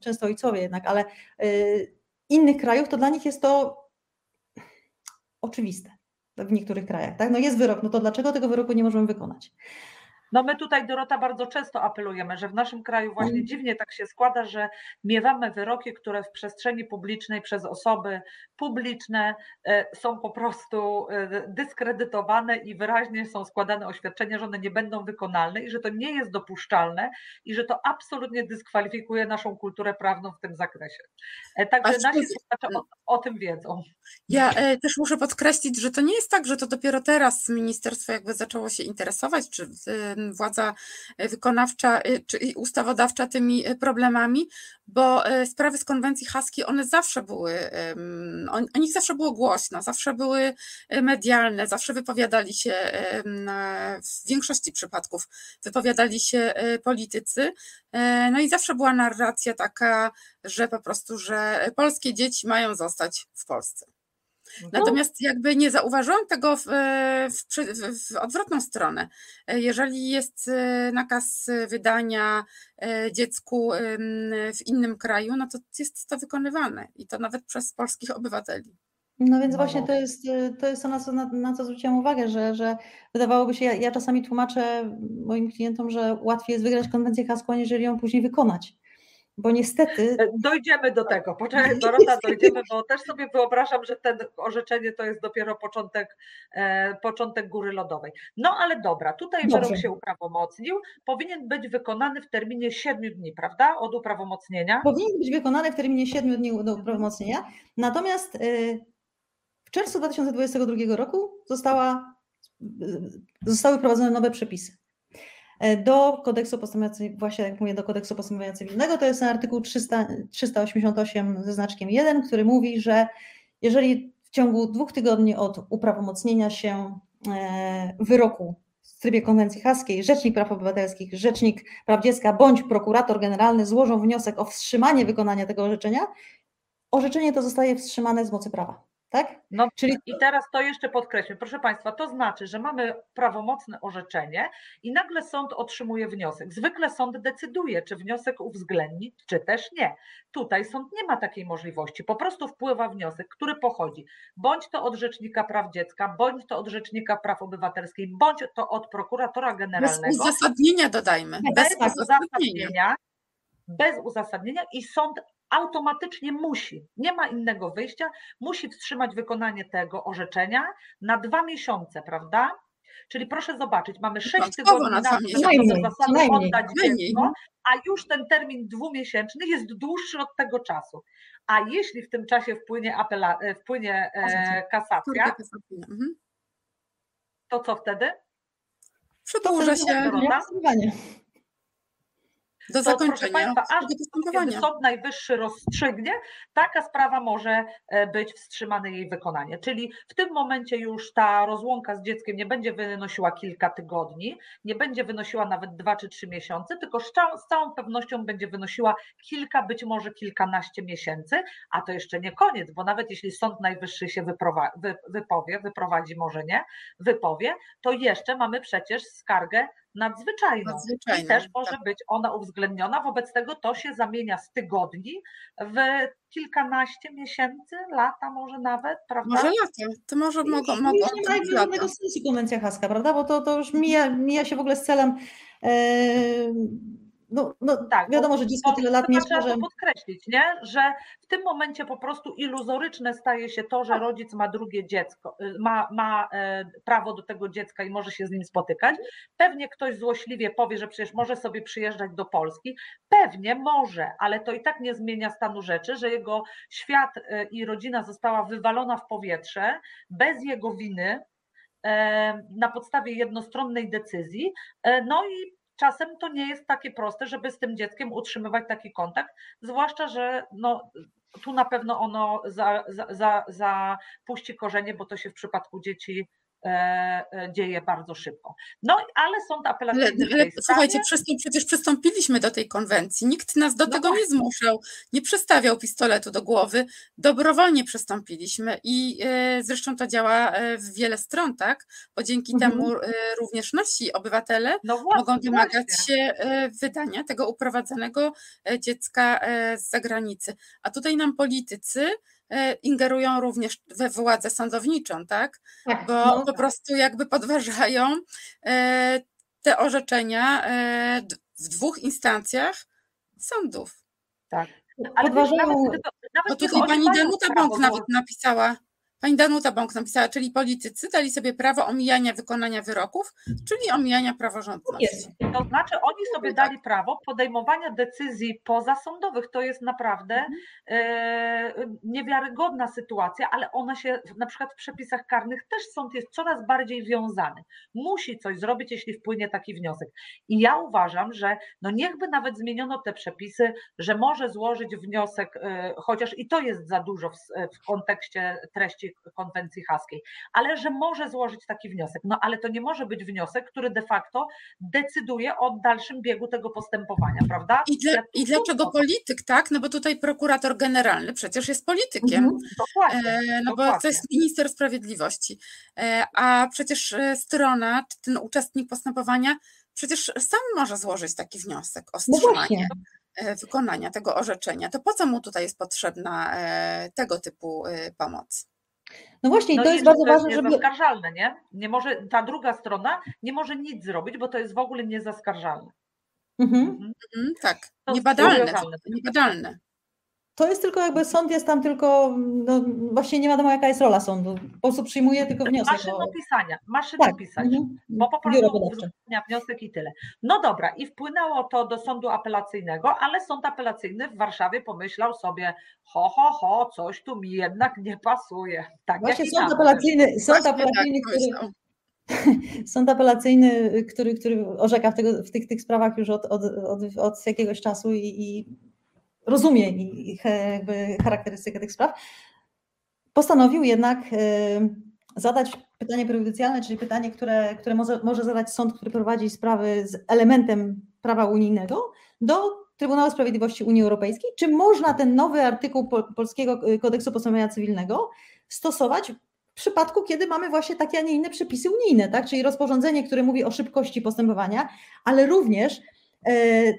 często ojcowie jednak, ale y, innych krajów, to dla nich jest to oczywiste w niektórych krajach. Tak? No jest wyrok, no to dlaczego tego wyroku nie możemy wykonać? No my tutaj, Dorota, bardzo często apelujemy, że w naszym kraju właśnie Mm. dziwnie tak się składa, że miewamy wyroki, które w przestrzeni publicznej przez osoby publiczne e, są po prostu e, dyskredytowane i wyraźnie są składane oświadczenia, że one nie będą wykonalne i że to nie jest dopuszczalne i że to absolutnie dyskwalifikuje naszą kulturę prawną w tym zakresie. E, Także nasi słuchacze o, o tym wiedzą. Ja e, też muszę podkreślić, że to nie jest tak, że to dopiero teraz ministerstwo jakby zaczęło się interesować, czy e, władza wykonawcza, e, czy ustawodawcza tymi e, problemami, bo e, sprawy z konwencji haskiej, one zawsze były, o, nich zawsze było głośno, zawsze były e, medialne, zawsze wypowiadali się, e, w większości przypadków wypowiadali się e, politycy, e, no i zawsze była narracja taka, że po prostu, że polskie dzieci mają zostać w Polsce. Natomiast jakby nie zauważyłam tego w, w, przy- w, w odwrotną stronę. Jeżeli jest e, nakaz wydania e, dziecku w innym kraju, no to jest to wykonywane i to nawet przez polskich obywateli. No więc No właśnie to właśnie. jest, to jest to, na co, na, na co zwróciłam uwagę, że, że wydawałoby się, ja, ja czasami tłumaczę moim klientom, że łatwiej jest wygrać konwencję haską, aniżeli ją później wykonać. Bo niestety E, Dojdziemy do tego. Poczekaj, Dorota, dojdziemy, bo też sobie wyobrażam, że ten orzeczenie to jest dopiero początek, e, początek góry lodowej. No ale dobra, tutaj Dobrze. wyrok się uprawomocnił. Powinien być wykonany w terminie 7 dni, prawda? Od uprawomocnienia. powinien być wykonany w terminie 7 dni do uprawomocnienia. Natomiast y, w czerwcu 2022 roku została, zostały wprowadzone nowe przepisy do kodeksu postępowania, właśnie jak mówię, do kodeksu postępowania cywilnego, to jest artykuł 300, 388 ze znaczkiem 1, który mówi, że jeżeli w ciągu dwóch tygodni od uprawomocnienia się e, wyroku w trybie konwencji haskiej Rzecznik Praw Obywatelskich, Rzecznik Praw Dziecka bądź prokurator generalny złożą wniosek o wstrzymanie wykonania tego orzeczenia, orzeczenie to zostaje wstrzymane z mocy prawa. Tak? No Czyli... i teraz to jeszcze podkreślę. Proszę Państwa, to znaczy, że mamy prawomocne orzeczenie i nagle sąd otrzymuje wniosek. Zwykle sąd decyduje, czy wniosek uwzględni, czy też nie. Tutaj sąd nie ma takiej możliwości. Po prostu wpływa wniosek, który pochodzi bądź to od Rzecznika Praw Dziecka, bądź to od Rzecznika Praw Obywatelskich, bądź to od prokuratora generalnego. Bez uzasadnienia dodajmy. Bez, bez uzasadnienia. Bez uzasadnienia i sąd automatycznie musi, nie ma innego wyjścia, musi wstrzymać wykonanie tego orzeczenia na dwa miesiące, prawda? Czyli proszę zobaczyć, mamy sześć tygodni na to, żeby zasadę oddać dziecko, a już ten termin dwumiesięczny jest dłuższy od tego czasu. A jeśli w tym czasie wpłynie, apela, e, wpłynie e, kasacja, mhm. to co wtedy? Przedłuża się. Do zakończenia to, Państwa, aż Sąd Najwyższy rozstrzygnie, taka sprawa może e, być wstrzymane jej wykonanie. Czyli w tym momencie już ta rozłąka z dzieckiem nie będzie wynosiła kilka tygodni, nie będzie wynosiła nawet dwa czy trzy miesiące, tylko z całą, z całą pewnością będzie wynosiła kilka, być może kilkanaście miesięcy, a to jeszcze nie koniec, bo nawet jeśli Sąd Najwyższy się wypowie, wyprowadzi może nie, wypowie, to jeszcze mamy przecież skargę nadzwyczajną. nadzwyczajną. I też może tak. być ona uwzględniona. Wobec tego to się zamienia z tygodni w kilkanaście miesięcy, lata może nawet, prawda? Może lata. To może mogą. mogą już nie ma żadnego sensu konwencja haska, prawda? Bo to, to już mija, mija się w ogóle z celem. Yy no, no tak, wiadomo, że dziecko tyle lat mieszka, trzeba że... podkreślić, nie? że w tym momencie po prostu iluzoryczne staje się to, że rodzic ma drugie dziecko, y, ma, ma e, prawo do tego dziecka i może się z nim spotykać. Pewnie ktoś złośliwie powie, że przecież może sobie przyjeżdżać do Polski. Pewnie może, ale to i tak nie zmienia stanu rzeczy, że jego świat e, i rodzina została wywalona w powietrze bez jego winy, e, na podstawie jednostronnej decyzji. No i czasem to nie jest takie proste, żeby z tym dzieckiem utrzymywać taki kontakt, zwłaszcza, że no, tu na pewno ono zapuści za, za, za korzenie, bo to się w przypadku dzieci dzieje bardzo szybko. No ale sąd apelacyjny. Ale, ale słuchajcie, przecież przystąpiliśmy do tej konwencji. Nikt nas do no tego właśnie. nie zmuszał, nie przestawiał pistoletu do głowy. Dobrowolnie przystąpiliśmy i e, zresztą to działa w wiele stron, tak? Bo dzięki mhm. temu również nasi obywatele no właśnie, mogą domagać właśnie. się wydania tego uprowadzonego dziecka z zagranicy. A tutaj nam politycy E, ingerują również we władzę sądowniczą, tak? tak Bo no. po tak. prostu jakby podważają e, te orzeczenia e, w dwóch instancjach sądów. Tak. Ale podważają... nawet, nawet Bo tutaj pani Danuta Bąk nawet napisała, Pani Danuta Bąk napisała, czyli politycy dali sobie prawo omijania wykonania wyroków, czyli omijania praworządności. To znaczy oni sobie dali prawo podejmowania decyzji pozasądowych. To jest naprawdę mhm. e, niewiarygodna sytuacja, ale ona się na przykład w przepisach karnych też sąd jest coraz bardziej wiązany. Musi coś zrobić, jeśli wpłynie taki wniosek. I ja uważam, że no niechby nawet zmieniono te przepisy, że może złożyć wniosek, e, chociaż i to jest za dużo w, w kontekście treści konwencji haskiej, ale że może złożyć taki wniosek. No ale to nie może być wniosek, który de facto decyduje o dalszym biegu tego postępowania, prawda? I, dla, i dlaczego polityk, tak? No bo tutaj prokurator generalny przecież jest politykiem. Mhm, dokładnie, e, no dokładnie. bo to jest minister sprawiedliwości. E, a przecież e, strona, czy ten uczestnik postępowania przecież sam może złożyć taki wniosek o no wstrzymanie. No wykonania tego orzeczenia, to po co mu tutaj jest potrzebna tego typu pomoc? No właśnie, i no to jest bardzo ważne, żeby. Zaskarżalne, nie? nie może, ta druga strona nie może nic zrobić, bo to jest w ogóle niezaskarżalne. Mhm. Mhm. mhm tak, niebadalne, niebadalne. To jest tylko jakby sąd jest tam tylko, no, właśnie nie wiadomo jaka jest rola sądu. Po prostu przyjmuje tylko wniosek. Maszyną pisania, maszyną tak. pisać. Mhm. Bo po prostu wniosek i tyle. No dobra, i wpłynęło to do sądu apelacyjnego, ale sąd apelacyjny w Warszawie pomyślał sobie, ho, ho, ho, coś tu mi jednak nie pasuje. Tak Właśnie sąd tam. apelacyjny, sąd tak apelacyjny, który, myślał. sąd apelacyjny, który, który orzeka w, tego, w tych, tych sprawach już od, od, od, od jakiegoś czasu i, i rozumie i, i he- jakby charakterystykę tych spraw, postanowił jednak e, zadać pytanie prejudycjalne, czyli pytanie, które, które może, może zadać sąd, który prowadzi sprawy z elementem prawa unijnego do Trybunału Sprawiedliwości Unii Europejskiej, czy można ten nowy artykuł pol- Polskiego Kodeksu Postępowania Cywilnego stosować w przypadku, kiedy mamy właśnie takie, a nie inne przepisy unijne, tak? czyli rozporządzenie, które mówi o szybkości postępowania, ale również,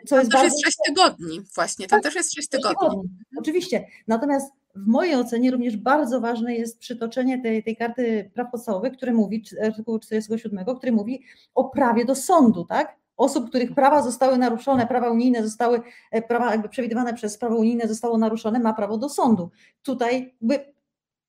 co Tam jest też bardzo... jest 6 tygodni, właśnie, tam też jest 6 tygodni. Tygodni, Oczywiście. Natomiast w mojej ocenie również bardzo ważne jest przytoczenie tej, tej karty praw podstawowych, który mówi, artykułu 47, który mówi o prawie do sądu, tak? Osób, których prawa zostały naruszone, prawa unijne zostały, e, prawa jakby przewidywane przez prawo unijne zostało naruszone, ma prawo do sądu. Tutaj jakby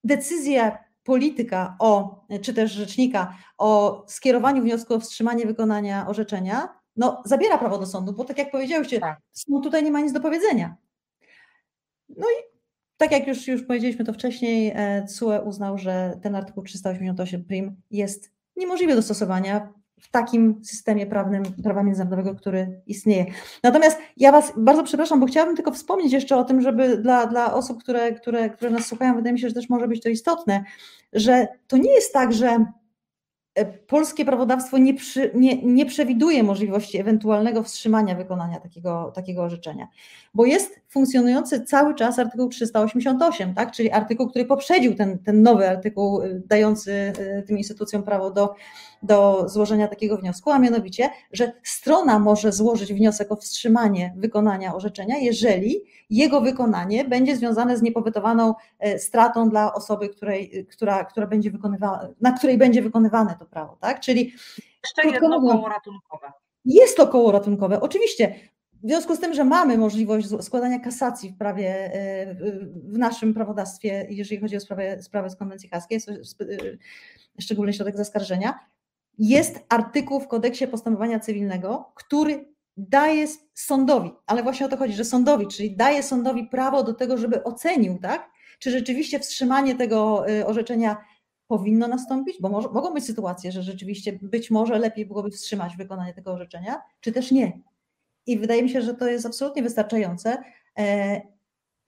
decyzja polityka o, czy też rzecznika o skierowaniu wniosku o wstrzymanie wykonania orzeczenia, no zabiera prawo do sądu, bo tak jak powiedziałyście, Tak. sąd tutaj nie ma nic do powiedzenia. No i tak jak już, już powiedzieliśmy to wcześniej, e, CUE uznał, że ten artykuł 388 prim jest niemożliwy do stosowania w takim systemie prawnym prawa międzynarodowego, który istnieje. Natomiast ja Was bardzo przepraszam, bo chciałabym tylko wspomnieć jeszcze o tym, żeby dla, dla osób, które, które, które nas słuchają, wydaje mi się, że też może być to istotne, że to nie jest tak, że e, polskie prawodawstwo nie, przy, nie, nie przewiduje możliwości ewentualnego wstrzymania wykonania takiego, takiego orzeczenia, bo jest funkcjonujący cały czas artykuł 388, tak? czyli artykuł, który poprzedził ten, ten nowy artykuł y, dający y, tym instytucjom prawo do, do złożenia takiego wniosku, a mianowicie, że strona może złożyć wniosek o wstrzymanie wykonania orzeczenia, jeżeli jego wykonanie będzie związane z niepowetowaną e, stratą dla osoby, której, która, która będzie na której będzie wykonywane to prawo. Tak? Czyli Jeszcze jedno koło ratunkowe. jest to koło ratunkowe, oczywiście. W związku z tym, że mamy możliwość składania kasacji w prawie, e, w- naszym prawodawstwie, jeżeli chodzi o sprawę, sprawę z konwencji haskiej, e, szczególny środek zaskarżenia, jest artykuł w kodeksie postępowania cywilnego, który daje sądowi, ale właśnie o to chodzi, że sądowi, czyli daje sądowi prawo do tego, żeby ocenił, tak, czy rzeczywiście wstrzymanie tego e, orzeczenia powinno nastąpić, bo może, mogą być sytuacje, że rzeczywiście być może lepiej byłoby wstrzymać wykonanie tego orzeczenia, czy też nie. I wydaje mi się, że to jest absolutnie wystarczające.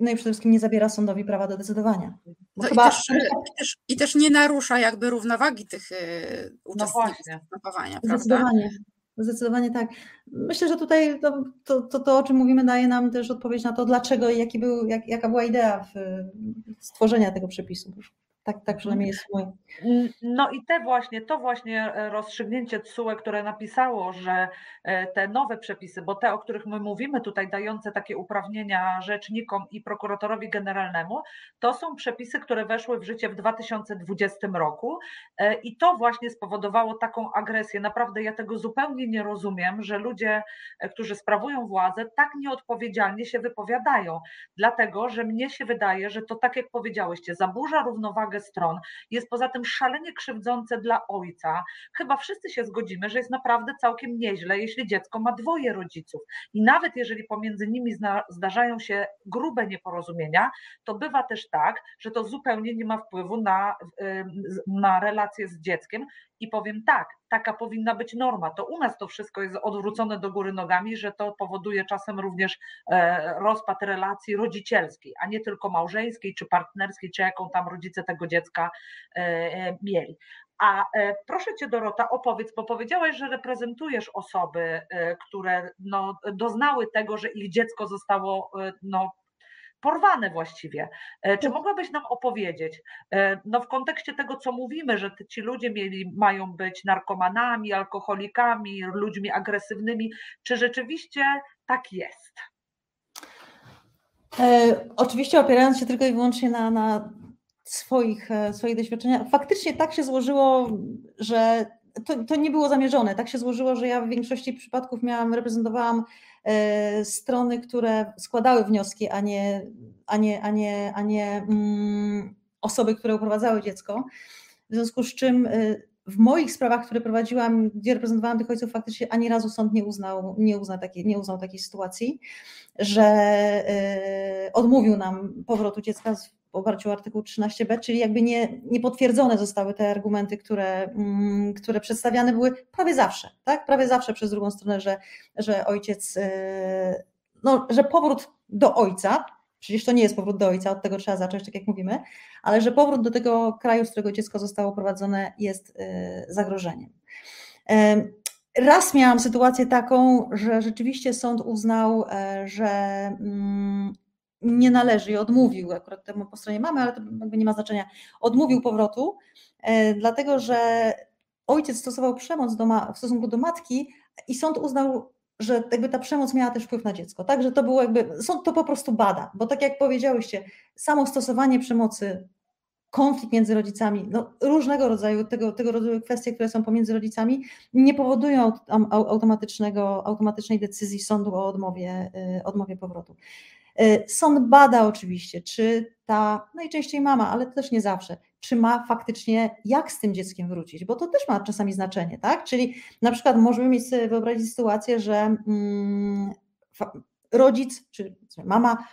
E, No i przede wszystkim nie zabiera sądowi prawa do decydowania. No i, chyba też, i, też, I też nie narusza jakby równowagi tych y, uczestników właśnie. postępowania, prawda? zdecydowanie, zdecydowanie tak. Myślę, że tutaj to, to, to, to, o czym mówimy, daje nam też odpowiedź na to, dlaczego i jaki był, jak, jaka była idea w, stworzenia tego przepisu. Tak, tak przynajmniej jest mój. No i te właśnie, to właśnie e, rozstrzygnięcie TSUE, które napisało, że e, te nowe przepisy, bo te, o których my mówimy tutaj, dające takie uprawnienia rzecznikom i prokuratorowi generalnemu, to są przepisy, które weszły w życie w 2020 roku e, i to właśnie spowodowało taką agresję. Naprawdę ja tego zupełnie nie rozumiem, że ludzie, którzy sprawują władzę, tak nieodpowiedzialnie się wypowiadają, dlatego że mnie się wydaje, że to tak jak powiedziałyście, zaburza równowagę stron, jest poza tym szalenie krzywdzące dla ojca. Chyba wszyscy się zgodzimy, że jest naprawdę całkiem nieźle, jeśli dziecko ma dwoje rodziców. I nawet jeżeli pomiędzy nimi zdarzają się grube nieporozumienia, to bywa też tak, że to zupełnie nie ma wpływu na, na relacje z dzieckiem. I powiem tak, taka powinna być norma. To u nas to wszystko jest odwrócone do góry nogami, że to powoduje czasem również e, rozpad relacji rodzicielskiej, a nie tylko małżeńskiej, czy partnerskiej, czy jaką tam rodzice tego dziecka e, e, mieli. A proszę Cię, Dorota, opowiedz, bo powiedziałaś, że reprezentujesz osoby, które no, doznały tego, że ich dziecko zostało no, porwane właściwie. E, Czy mogłabyś nam opowiedzieć, e, no w kontekście tego, co mówimy, że ci ludzie mieli, mają być narkomanami, alkoholikami, ludźmi agresywnymi, czy rzeczywiście tak jest? E, oczywiście opierając się tylko i wyłącznie na, na swoich, e, swoich doświadczeniach, faktycznie tak się złożyło, że to, to nie było zamierzone. Tak się złożyło, że ja w większości przypadków miałam, reprezentowałam strony, które składały wnioski, a nie, a nie, a nie, a nie mm, osoby, które uprowadzały dziecko. W związku z czym w moich sprawach, które prowadziłam, gdzie reprezentowałam tych ojców, faktycznie ani razu sąd nie uznał, nie uznał, takiej, nie uznał takiej sytuacji, że odmówił nam powrotu dziecka oparciu o artykuł 13b, czyli jakby nie, potwierdzone zostały te argumenty, które, mm, które przedstawiane były prawie zawsze, tak? Prawie zawsze przez drugą stronę, że, że ojciec, e, no, że powrót do ojca, przecież to nie jest powrót do ojca, od tego trzeba zacząć, tak jak mówimy, ale że powrót do tego kraju, z którego dziecko zostało prowadzone, jest e, zagrożeniem. E, raz miałam sytuację taką, że rzeczywiście sąd uznał, że mm, nie należy i odmówił, akurat temu po stronie mamy, ale to jakby nie ma znaczenia, odmówił powrotu, e, dlatego że ojciec stosował przemoc do w stosunku do matki i sąd uznał, że jakby ta przemoc miała też wpływ na dziecko, tak, że to było jakby, sąd to po prostu bada, bo tak jak powiedziałyście, samo stosowanie przemocy, konflikt między rodzicami, no, różnego rodzaju, tego, tego rodzaju kwestie, które są pomiędzy rodzicami, nie powodują automatycznego, automatycznej decyzji sądu o odmowie, y, odmowie powrotu. Y, sąd bada oczywiście, czy ta, najczęściej mama, ale też nie zawsze, czy ma faktycznie jak z tym dzieckiem wrócić, bo to też ma czasami znaczenie, tak? Czyli na przykład możemy mieć sobie wyobrazić sytuację, że mm, rodzic czy mama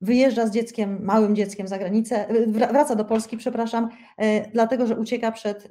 wyjeżdża z dzieckiem, małym dzieckiem za granicę, y, wraca do Polski, przepraszam, y, dlatego że ucieka przed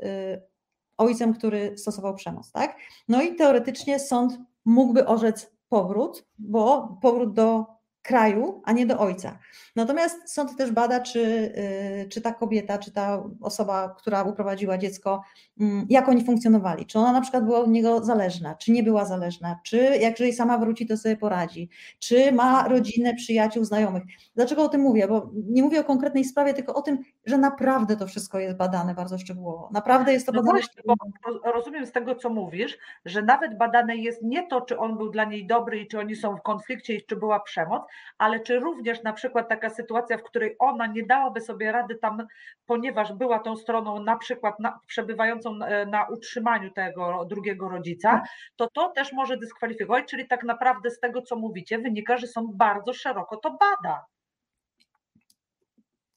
ojcem, który stosował przemoc, tak? No i teoretycznie sąd mógłby orzec powrót, bo powrót do kraju, a nie do ojca. Natomiast sąd też bada, czy, y, czy ta kobieta, czy ta osoba, która uprowadziła dziecko, mm, jak oni funkcjonowali. Czy ona na przykład była od niego zależna, czy nie była zależna, czy jak jeżeli sama wróci, to sobie poradzi, czy ma rodzinę, przyjaciół, znajomych. Dlaczego o tym mówię? Bo nie mówię o konkretnej sprawie, tylko o tym, że naprawdę to wszystko jest badane bardzo szczegółowo. Naprawdę jest to no badane. Właśnie, bo rozumiem z tego, co mówisz, że nawet badane jest nie to, czy on był dla niej dobry i czy oni są w konflikcie i czy była przemoc, ale czy również na przykład taka sytuacja, w której ona nie dałaby sobie rady tam, ponieważ była tą stroną na przykład na, przebywającą na, na utrzymaniu tego drugiego rodzica, tak. to to też może dyskwalifikować, czyli tak naprawdę z tego, co mówicie, wynika, że sąd bardzo szeroko to bada.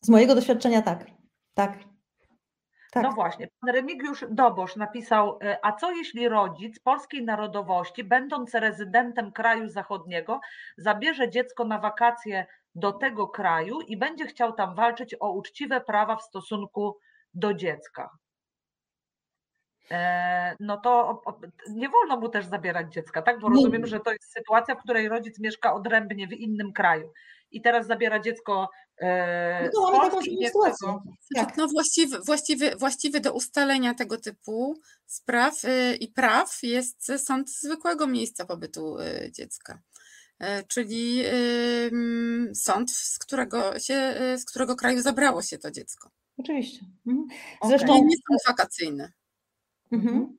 Z mojego doświadczenia tak, tak. Tak. No właśnie, pan Remigiusz Dobosz napisał, e, a co jeśli rodzic polskiej narodowości, będąc rezydentem kraju zachodniego, zabierze dziecko na wakacje do tego kraju i będzie chciał tam walczyć o uczciwe prawa w stosunku do dziecka? E, no to nie wolno mu też zabierać dziecka, tak? Bo rozumiem, że to jest sytuacja, w której rodzic mieszka odrębnie w innym kraju i teraz zabiera dziecko e, no, z Polski dziecko. Tak. No właściwy, właściwy, właściwy do ustalenia tego typu spraw y, i praw jest sąd zwykłego miejsca pobytu y, dziecka. E, czyli sąd, z którego, się, y, z którego kraju zabrało się to dziecko. Oczywiście. Mhm. Zresztą okay. nie sąd wakacyjny. Mhm.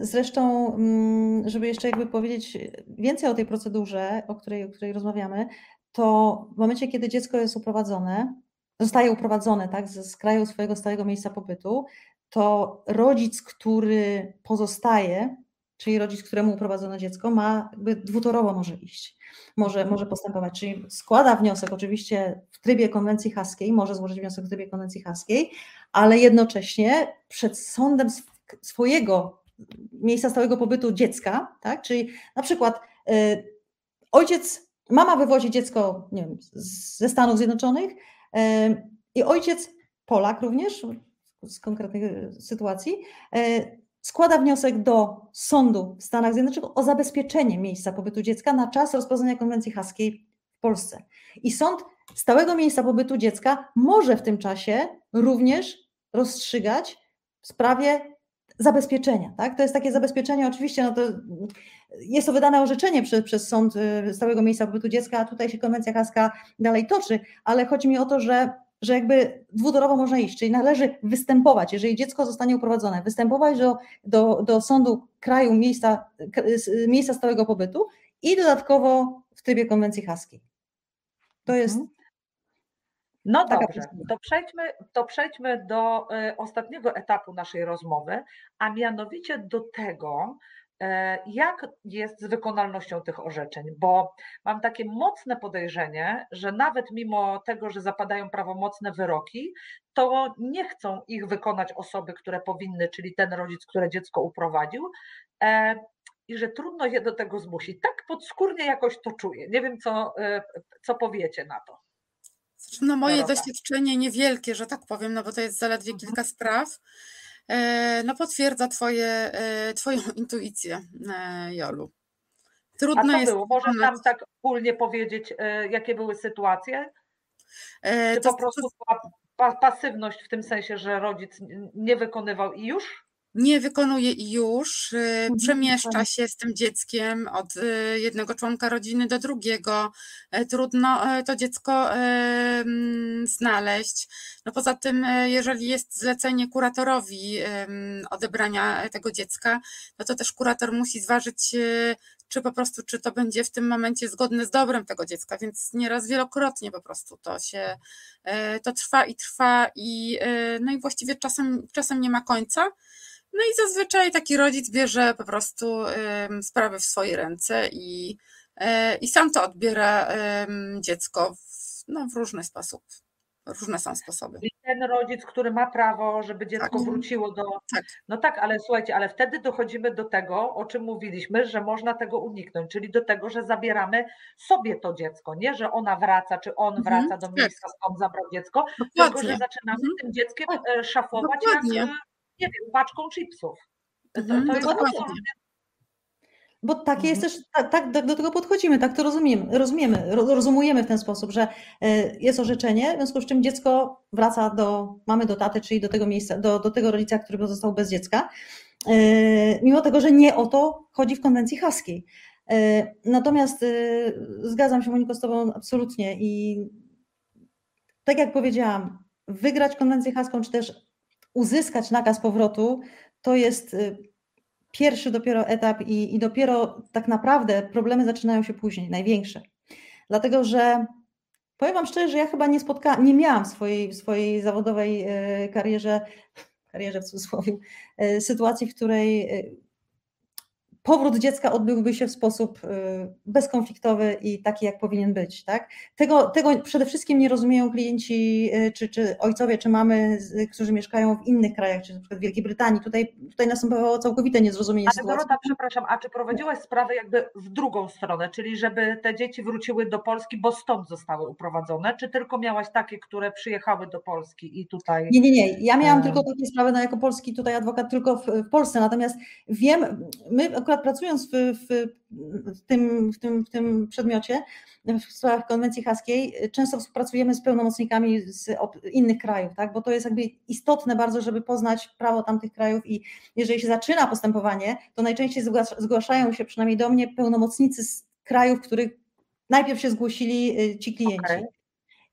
Zresztą, mm, żeby jeszcze jakby powiedzieć więcej o tej procedurze, o której, o której rozmawiamy, to w momencie, kiedy dziecko jest uprowadzone, zostaje uprowadzone tak, z kraju swojego stałego miejsca pobytu, to rodzic, który pozostaje, czyli rodzic, któremu uprowadzono dziecko, ma jakby dwutorowo może iść, może, może postępować, czyli składa wniosek oczywiście w trybie konwencji haskiej, może złożyć wniosek w trybie konwencji haskiej, ale jednocześnie przed sądem swojego miejsca stałego pobytu dziecka, tak? czyli na przykład y, ojciec, mama wywozi dziecko nie wiem, ze Stanów Zjednoczonych i ojciec, Polak również, z konkretnej sytuacji, y, składa wniosek do sądu w Stanach Zjednoczonych o zabezpieczenie miejsca pobytu dziecka na czas rozpoznania konwencji haskiej w Polsce. I sąd stałego miejsca pobytu dziecka może w tym czasie również rozstrzygać w sprawie zabezpieczenia. Tak? To jest takie zabezpieczenie, oczywiście, no to jest to wydane orzeczenie przez, przez sąd y, stałego miejsca pobytu dziecka, a tutaj się konwencja haska dalej toczy, ale chodzi mi o to, że, że jakby dwutorowo można iść, czyli należy występować, jeżeli dziecko zostanie uprowadzone, występować do, do, do sądu kraju miejsca, miejsca stałego pobytu i dodatkowo w trybie konwencji haskiej. To jest No dobrze, to przejdźmy, to przejdźmy do y, ostatniego etapu naszej rozmowy, a mianowicie do tego, E, jak jest z wykonalnością tych orzeczeń? Bo mam takie mocne podejrzenie, że nawet mimo tego, że zapadają prawomocne wyroki, to nie chcą ich wykonać osoby, które powinny, czyli ten rodzic, który dziecko uprowadził. E, I że trudno je do tego zmusić. Tak podskórnie jakoś to czuję. Nie wiem, co, e, co powiecie na to. Znaczy, no moje doświadczenie niewielkie, że tak powiem, no bo to jest zaledwie mhm. kilka spraw E, no potwierdza twoje, e, twoją intuicję, e, Jolu. Trudno A co jest było? Możesz nam tak ogólnie powiedzieć, jakie były sytuacje? Czy po prostu była pasywność w tym sensie, że rodzic nie wykonywał i już? Nie wykonuje i już, y, mhm, przemieszcza się z tym dzieckiem od y, jednego członka rodziny do drugiego. E, trudno e, to dziecko znaleźć. No poza tym, e, jeżeli jest zlecenie kuratorowi odebrania tego dziecka, no to też kurator musi zważyć, czy po prostu, czy to będzie w tym momencie zgodne z dobrem tego dziecka, więc nieraz wielokrotnie po prostu to się, to trwa i trwa i no i właściwie czasem, czasem nie ma końca. No i zazwyczaj taki rodzic bierze po prostu sprawę w swoje ręce i, e, i sam to odbiera dziecko w, no, w różny sposób. Różne są sposoby. I ten rodzic, który ma prawo, żeby dziecko tak. wróciło do. Tak. No tak, ale słuchajcie, ale wtedy dochodzimy do tego, o czym mówiliśmy, że można tego uniknąć, czyli do tego, że zabieramy sobie to dziecko. Nie, że ona wraca, czy on mhm. wraca do tak. miejsca, skąd zabrał dziecko, Dokładnie. tylko że zaczynamy mhm. tym dzieckiem tak. E, szafować Dokładnie. jak nie wiem, paczką chipsów. To, to mhm, jest bo takie jest mhm. też, tak, tak, do tego podchodzimy, tak to rozumiemy, rozumiemy, rozumujemy w ten sposób, że e, jest orzeczenie, w związku z czym dziecko wraca do mamy, do taty, czyli do tego miejsca, do, do tego rodzica, który pozostał bez dziecka, e, mimo tego, że nie o to chodzi w konwencji haskiej. E, natomiast zgadzam się Moniko z Tobą absolutnie i tak jak powiedziałam, wygrać konwencję haską, czy też uzyskać nakaz powrotu, to jest y, pierwszy dopiero etap i, i dopiero tak naprawdę problemy zaczynają się później, największe. Dlatego, że powiem Wam szczerze, że ja chyba nie spotkałam, nie miałam w swojej, w swojej zawodowej y, karierze, karierze w cudzysłowie, y, sytuacji, w której powrót dziecka odbyłby się w sposób y, bezkonfliktowy i taki, jak powinien być. Tak? Tego, tego przede wszystkim nie rozumieją klienci, y, czy, czy ojcowie, czy mamy, którzy mieszkają w innych krajach, czy na przykład w Wielkiej Brytanii. Tutaj, tutaj następowało całkowite niezrozumienie Ale sytuacji. Dorota, przepraszam, a czy prowadziłaś sprawę jakby w drugą stronę, czyli żeby te dzieci wróciły do Polski, bo stąd zostały uprowadzone, czy tylko miałaś takie, które przyjechały do Polski i tutaj... Nie, nie, nie. Ja miałam tylko takie sprawy, no jako polski tutaj adwokat tylko w, w Polsce, natomiast wiem, my akurat pracując w, w, w, tym, w, tym, w tym przedmiocie, w sprawach konwencji haskiej, często współpracujemy z pełnomocnikami z innych krajów, tak? bo to jest jakby istotne bardzo, żeby poznać prawo tamtych krajów i jeżeli się zaczyna postępowanie, to najczęściej zgłaszają się przynajmniej do mnie pełnomocnicy z krajów, których najpierw się zgłosili y, ci klienci. Okay.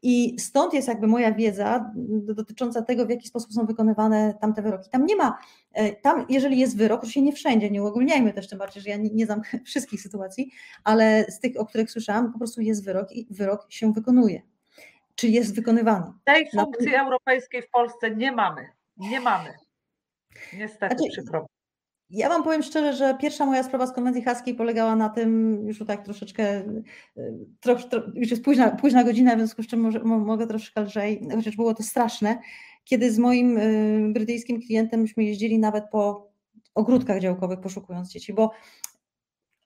I stąd jest jakby moja wiedza dotycząca tego, w jaki sposób są wykonywane tamte wyroki. Tam nie ma, e, tam jeżeli jest wyrok, oczywiście nie wszędzie, nie uogólniajmy też tym bardziej, że ja nie, nie znam wszystkich sytuacji, ale z tych, o których słyszałam, po prostu jest wyrok i wyrok się wykonuje. Czy jest wykonywany. Tej funkcji Na... europejskiej w Polsce nie mamy. Nie mamy. Niestety, znaczy, przykro. Ja Wam powiem szczerze, że pierwsza moja sprawa z konwencji haskiej polegała na tym, już tak troszeczkę, trosz, tro, już jest późna, późna godzina, w związku z czym może, mogę troszkę lżej, chociaż było to straszne, kiedy z moim y, brytyjskim klientem myśmy jeździli nawet po ogródkach działkowych poszukując dzieci, bo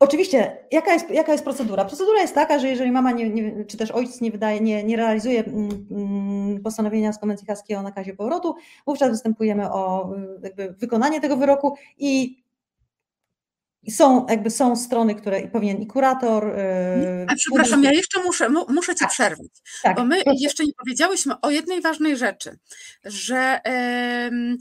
Oczywiście, jaka jest, jaka jest procedura? Procedura jest taka, że jeżeli mama nie, nie, czy też ojciec nie wydaje, nie, nie realizuje mm, mm, postanowienia z konwencji haskiej o nakazie powrotu, wówczas występujemy o jakby wykonanie tego wyroku i są, jakby są strony, które powinien i kurator. Yy, A przepraszam, ja jeszcze muszę, muszę Cię tak, przerwać, tak, bo my proszę. jeszcze nie powiedziałyśmy o jednej ważnej rzeczy, że yy,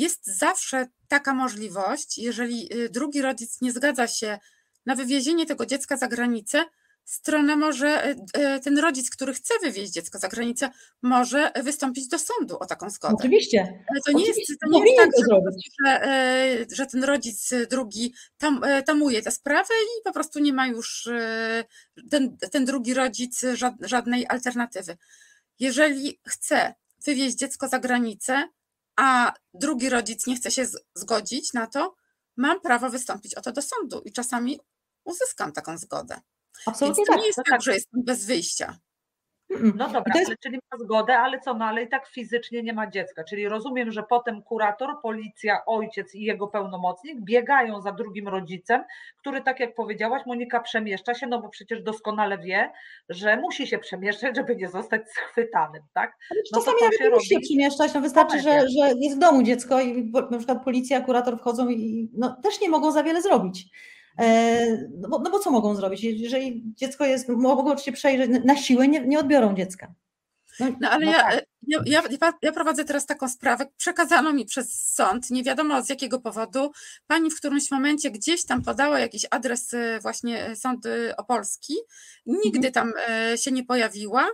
jest zawsze taka możliwość, jeżeli y, drugi rodzic nie zgadza się na wywiezienie tego dziecka za granicę, strona może, y, y, ten rodzic, który chce wywieźć dziecko za granicę, może wystąpić do sądu o taką zgodę. Oczywiście. Ale to nie Oczywiście. jest, to nie jest tak, że, że, że, ten rodzic drugi tam, tamuje tę sprawę i po prostu nie ma już ten, ten drugi rodzic żadnej alternatywy. Jeżeli chce wywieźć dziecko za granicę, a drugi rodzic nie chce się zgodzić na to, mam prawo wystąpić o to do sądu i czasami uzyskam taką zgodę. Absolutnie Więc to tak. nie jest tak, tak. że jestem bez wyjścia. No dobra, jest ale czyli ma zgodę, ale co, no ale i tak fizycznie nie ma dziecka. Czyli rozumiem, że potem kurator, policja, ojciec i jego pełnomocnik biegają za drugim rodzicem, który, tak jak powiedziałaś, Monika przemieszcza się, no bo przecież doskonale wie, że musi się przemieszczać, żeby nie zostać schwytanym, tak? No Czasami to nawet się nie musi się przemieszczać, no wystarczy, że, że jest w domu dziecko i na przykład policja, kurator wchodzą i no, też nie mogą za wiele zrobić. E, No bo, no bo co mogą zrobić? Jeżeli dziecko jest, mogą się przejrzeć, na siłę nie, nie odbiorą dziecka. No, No ale No ja, tak. ja, ja, ja prowadzę teraz taką sprawę, przekazano mi przez sąd, nie wiadomo z jakiego powodu, pani w którymś momencie gdzieś tam podała jakiś adres e, właśnie e, Sąd e, Opolski, nigdy tam e, się nie pojawiła,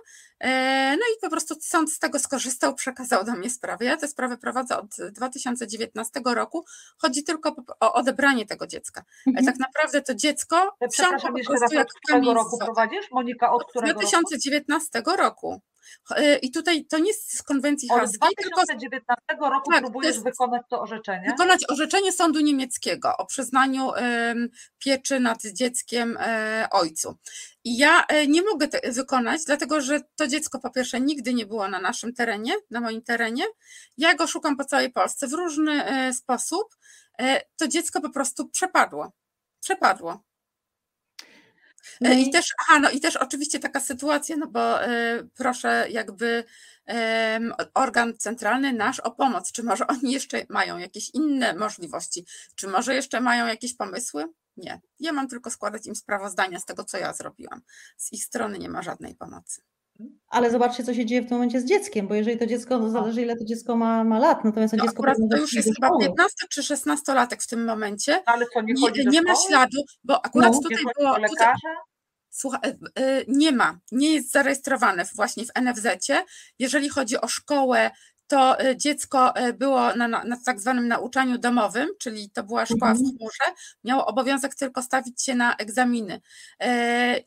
no i po prostu sąd z tego skorzystał, przekazał do mnie sprawę. Ja tę sprawę prowadzę od 2019 roku, chodzi tylko o odebranie tego dziecka. Ale Mhm. tak naprawdę to dziecko wsiąkło Przepraszam po jeszcze prostu raz, jak od którego roku prowadzisz? Monika, od Od którego roku? 2019 roku. E, I tutaj to nie jest z konwencji Od haskiej, tylko 2019 roku Tak, próbujesz jest- wykonać to orzeczenie? wykonać orzeczenie sądu niemieckiego o przyznaniu pieczy nad dzieckiem e, ojcu. I ja e, nie mogę te, wykonać, dlatego że to dziecko po pierwsze nigdy nie było na naszym terenie, na moim terenie. Ja go szukam po całej Polsce w różny e, sposób. E, To dziecko po prostu przepadło. Przepadło. No E, i- też, aha, no i też oczywiście taka sytuacja, no bo e, proszę jakby organ centralny nasz o pomoc. Czy może oni jeszcze mają jakieś inne możliwości? Czy może jeszcze mają jakieś pomysły? Nie. Ja mam tylko składać im sprawozdania z tego, co ja zrobiłam. Z ich strony nie ma żadnej pomocy. Ale zobaczcie, co się dzieje w tym momencie z dzieckiem, bo jeżeli to dziecko, no zależy ile to dziecko ma, ma lat, natomiast to No dziecko to już jest chyba szkoły. 15 czy 16 latek w tym momencie. No, ale co, nie Nie, nie ma śladu, bo akurat No. Tutaj było. Tutaj? Słuchaj, e, e, nie ma, nie jest zarejestrowane właśnie w NFZ-cie. Jeżeli chodzi o szkołę, to e, dziecko było na, na, na tak zwanym nauczaniu domowym, czyli to była szkoła w Mhm. chmurze, miało obowiązek tylko stawić się na egzaminy.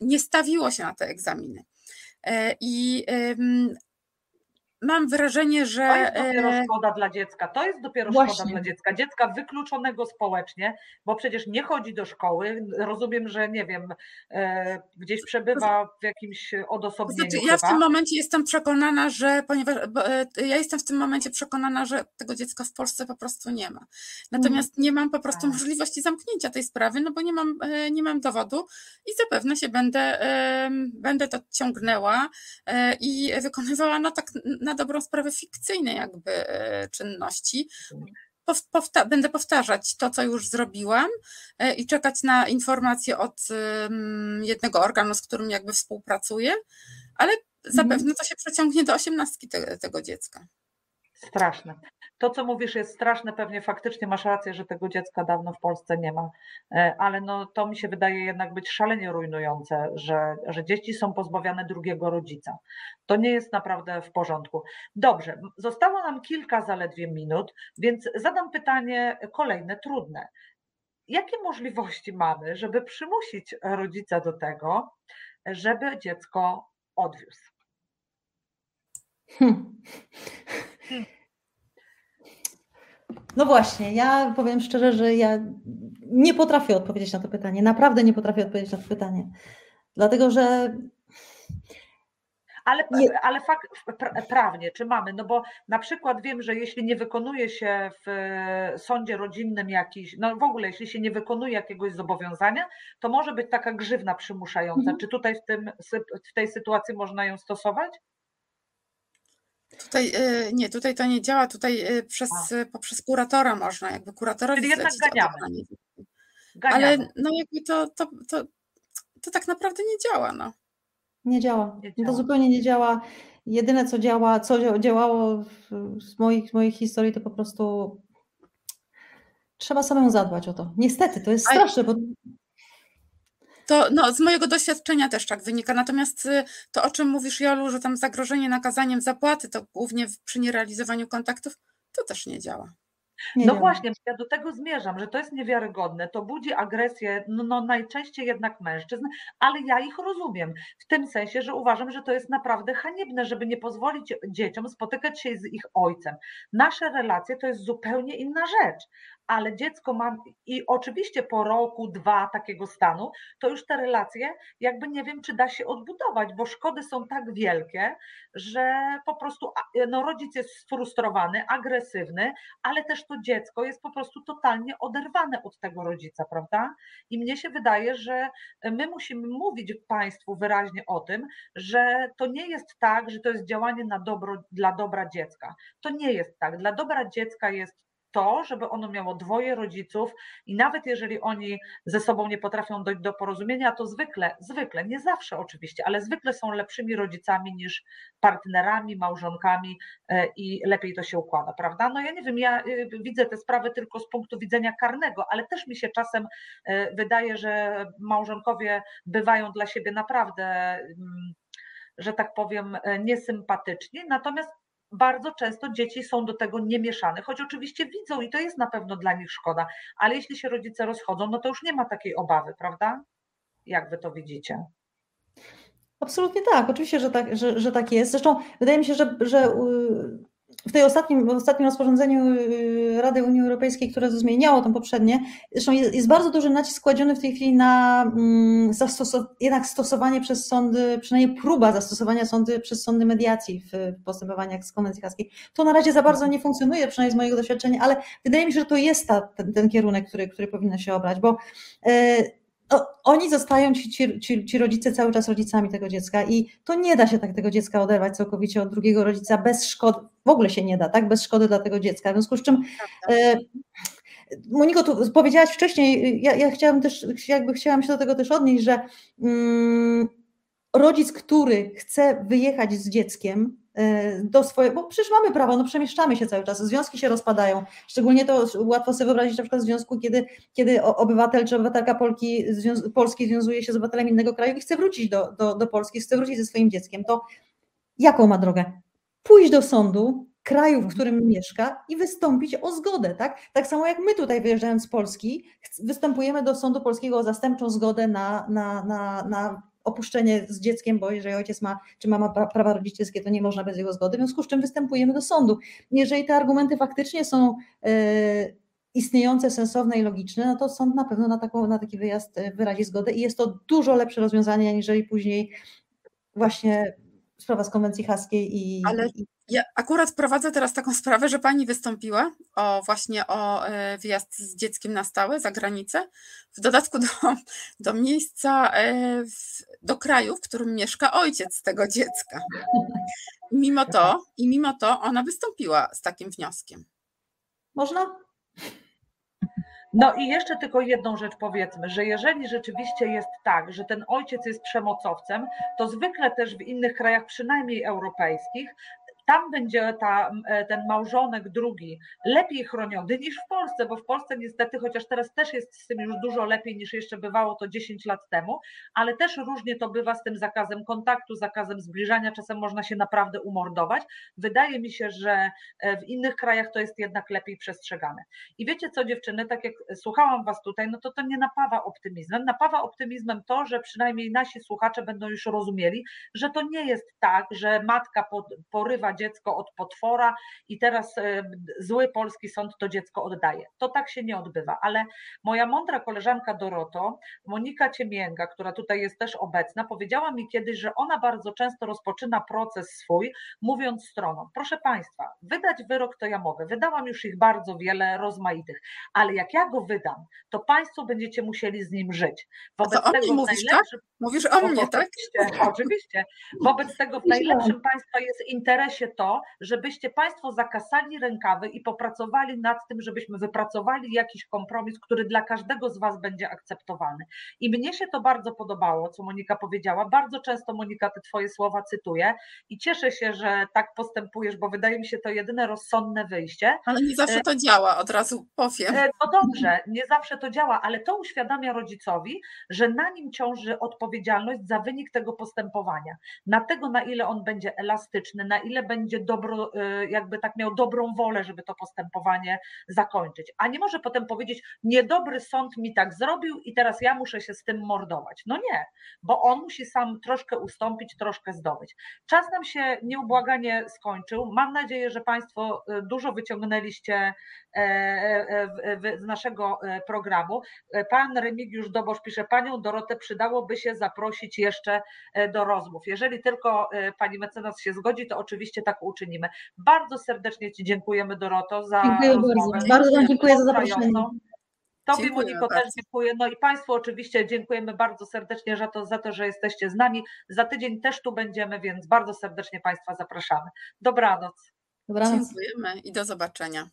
Nie stawiło się na te egzaminy. E, I mam wrażenie, że. To jest dopiero e, szkoda dla dziecka. To jest dopiero szkoda Właśnie. dla dziecka. Dziecka wykluczonego społecznie, bo przecież nie chodzi do szkoły. Rozumiem, że nie wiem, e, gdzieś przebywa w jakimś odosobnieniu. Znaczy, ja w tym momencie jestem przekonana, że ponieważ e, ja jestem w tym momencie przekonana, że tego dziecka w Polsce po prostu nie ma. Natomiast nie mam po prostu Tak. możliwości zamknięcia tej sprawy, no bo nie mam, nie mam dowodu i zapewne się będę, będę to ciągnęła i wykonywała no tak na dobrą sprawę fikcyjne jakby e, czynności. Pow- powta- będę powtarzać to, co już zrobiłam e, i czekać na informacje od jednego organu, z którym jakby współpracuję, ale zapewne to się przeciągnie do osiemnastki te, tego dziecka. Straszne. To, co mówisz, jest straszne. Pewnie faktycznie masz rację, że tego dziecka dawno w Polsce nie ma, E, ale no, to mi się wydaje jednak być szalenie rujnujące, że, że dzieci są pozbawiane drugiego rodzica. To nie jest naprawdę w porządku. Dobrze, zostało nam kilka zaledwie minut, więc zadam pytanie kolejne, trudne. Jakie możliwości mamy, żeby przymusić rodzica do tego, żeby dziecko odwiózł? Hmm. No właśnie, ja powiem szczerze, że ja nie potrafię odpowiedzieć na to pytanie. Naprawdę nie potrafię odpowiedzieć na to pytanie. Dlatego, że Ale, ale fakt, pra, prawnie, czy mamy? No bo na przykład wiem, że jeśli nie wykonuje się w e, sądzie rodzinnym jakiś, no w ogóle jeśli się nie wykonuje jakiegoś zobowiązania, to może być taka grzywna przymuszająca. Mhm. Czy tutaj w, tym, w tej sytuacji można ją stosować? Tutaj y, nie, tutaj to nie działa, tutaj y, przez, y, poprzez kuratora można, jakby kuratorowi Czyli jednak zlecić ganiamy. odebranie. Ganiamy. Ale no jakby to, to, to, to tak naprawdę nie działa, no. nie działa. Nie To działa. zupełnie nie działa. Jedyne, co działa, co dzia- działało w- z moich, moich historii, to po prostu trzeba samemu zadbać o to. Niestety, to jest straszne, bo To no, z mojego doświadczenia też tak wynika. Natomiast y, to, o czym mówisz, Jolu, że tam zagrożenie nakazaniem zapłaty, to głównie w- przy nierealizowaniu kontaktów, to też nie działa. nie No działa. właśnie, ja do tego zmierzam, że to jest niewiarygodne. To budzi agresję, no, no najczęściej jednak mężczyzn, ale ja ich rozumiem. W tym sensie, że uważam, że to jest naprawdę haniebne, żeby nie pozwolić dzieciom spotykać się z ich ojcem. Nasze relacje to jest zupełnie inna rzecz. Ale dziecko ma i oczywiście po roku, dwa takiego stanu, to już te relacje jakby nie wiem, czy da się odbudować, bo szkody są tak wielkie, że po prostu no, rodzic jest sfrustrowany, agresywny, ale też to dziecko jest po prostu totalnie oderwane od tego rodzica, prawda? I mnie się wydaje, że my musimy mówić Państwu wyraźnie o tym, że to nie jest tak, że to jest działanie na dobro, dla dobra dziecka. To nie jest tak. Dla dobra dziecka jest to, żeby ono miało dwoje rodziców i nawet jeżeli oni ze sobą nie potrafią dojść do porozumienia, to zwykle, zwykle, nie zawsze oczywiście, ale zwykle są lepszymi rodzicami niż partnerami, małżonkami e, i lepiej to się układa, prawda? No ja nie wiem, ja y, widzę te sprawy tylko z punktu widzenia karnego, ale też mi się czasem e, wydaje, że małżonkowie bywają dla siebie naprawdę mm, że tak powiem, e, niesympatyczni, natomiast bardzo często dzieci są do tego niemieszane, choć oczywiście widzą i to jest na pewno dla nich szkoda, ale jeśli się rodzice rozchodzą, no to już nie ma takiej obawy, prawda? Jak wy to widzicie? Absolutnie tak, oczywiście, że tak, że, że tak jest. Zresztą wydaje mi się, że, że w tej ostatnim, w ostatnim rozporządzeniu y, Rady Unii Europejskiej, które zmieniało to poprzednie, zresztą jest, jest bardzo duży nacisk kładziony w tej chwili na mm, jednak stosowanie przez sądy, przynajmniej próba zastosowania sądy przez sądy mediacji w postępowaniach z konwencji haskiej. To na razie za bardzo nie funkcjonuje, przynajmniej z mojego doświadczenia, ale wydaje mi się, że to jest ta, ten, ten kierunek, który, który powinno się obrać, bo yy, oni zostają, ci, ci, ci, rodzice, cały czas rodzicami tego dziecka i to nie da się tak tego dziecka oderwać całkowicie od drugiego rodzica bez szkody, w ogóle się nie da, tak, bez szkody dla tego dziecka. W związku z czym. E, Moniko, tu powiedziałaś wcześniej, ja, ja chciałam też, jakby chciałam się do tego też odnieść, że mm, rodzic, który chce wyjechać z dzieckiem, do swojego, bo przecież mamy prawo, no przemieszczamy się cały czas, związki się rozpadają, szczególnie to łatwo sobie wyobrazić na przykład w związku, kiedy, kiedy obywatel czy obywatelka Polki, Polski związuje się z obywatelem innego kraju i chce wrócić do, do, do Polski, chce wrócić ze swoim dzieckiem, to jaką ma drogę? Pójść do sądu, kraju, w którym mieszka i wystąpić o zgodę, tak? Tak samo jak my tutaj wyjeżdżając z Polski, występujemy do sądu polskiego o zastępczą zgodę na, na, na, na opuszczenie z dzieckiem, bo jeżeli ojciec ma, czy mama prawa rodzicielskie, to nie można bez jego zgody, w związku z czym występujemy do sądu. Jeżeli te argumenty faktycznie są e, istniejące, sensowne i logiczne, no to sąd na pewno na, taką, na taki wyjazd e, wyrazi zgodę i jest to dużo lepsze rozwiązanie, aniżeli później właśnie sprawa z konwencji haskiej i. Ale ja akurat prowadzę teraz taką sprawę, że pani wystąpiła o właśnie o e, wyjazd z dzieckiem na stałe za granicę, w dodatku do, do miejsca, e, do kraju, w którym mieszka ojciec tego dziecka. Mimo to, i mimo to ona wystąpiła z takim wnioskiem. Można? No i jeszcze tylko jedną rzecz powiedzmy, że jeżeli rzeczywiście jest tak, że ten ojciec jest przemocowcem, to zwykle też w innych krajach, przynajmniej europejskich, tam będzie ta, e, ten małżonek drugi lepiej chroniony niż w Polsce, bo w Polsce niestety, chociaż teraz też jest z tym już dużo lepiej niż jeszcze bywało to 10 lat temu, ale też różnie to bywa z tym zakazem kontaktu, zakazem zbliżania, czasem można się naprawdę umordować. Wydaje mi się, że e, w innych krajach to jest jednak lepiej przestrzegane. I wiecie co dziewczyny, tak jak słuchałam was tutaj, no to to nie napawa optymizmem. Napawa optymizmem to, że przynajmniej nasi słuchacze będą już rozumieli, że to nie jest tak, że matka porywa dziecko od potwora i teraz e, zły polski sąd to dziecko oddaje. To tak się nie odbywa, ale moja mądra koleżanka Doroto, Monika Ciemięga, która tutaj jest też obecna, powiedziała mi kiedyś, że ona bardzo często rozpoczyna proces swój, mówiąc stronom, proszę Państwa, wydać wyrok to ja mogę, wydałam już ich bardzo wiele rozmaitych, ale jak ja go wydam, to Państwo będziecie musieli z nim żyć. Wobec tego mnie mówisz, tak? Mówisz o mnie, tak? Oczywiście. Wobec tego w najlepszym Państwa jest interesie to, żebyście Państwo zakasali rękawy i popracowali nad tym, żebyśmy wypracowali jakiś kompromis, który dla każdego z Was będzie akceptowalny. I mnie się to bardzo podobało, co Monika powiedziała. Bardzo często, Monika, te Twoje słowa cytuję i cieszę się, że tak postępujesz, bo wydaje mi się to jedyne rozsądne wyjście. Ale nie zawsze to działa, od razu powiem. E, no dobrze, nie zawsze to działa, ale to uświadamia rodzicowi, że na nim ciąży odpowiedzialność za wynik tego postępowania. Na tego, na ile on będzie elastyczny, na ile będzie dobro, y, jakby tak miał dobrą wolę, żeby to postępowanie zakończyć. A nie może potem powiedzieć, niedobry sąd mi tak zrobił i teraz ja muszę się z tym mordować. No nie, bo on musi sam troszkę ustąpić, troszkę zdobyć. Czas nam się nieubłaganie skończył. Mam nadzieję, że Państwo y, dużo wyciągnęliście e, e, w- z naszego e, programu. E, Pan Remigiusz Dobosz pisze, Panią Dorotę przydałoby się zaprosić jeszcze e, do rozmów. Jeżeli tylko e, Pani mecenas się zgodzi, to oczywiście tak uczynimy. Bardzo serdecznie Ci dziękujemy Doroto za Dziękuję rozmowę. bardzo. Bardzo Wam dziękuję za zaproszenie. Tobie Dziękujemy Moniko też bardzo. dziękuję. No i Państwu oczywiście dziękujemy bardzo serdecznie za to, za to, że jesteście z nami. Za tydzień też tu będziemy, więc bardzo serdecznie Państwa zapraszamy. Dobranoc. Dobranoc. Dziękujemy i do zobaczenia.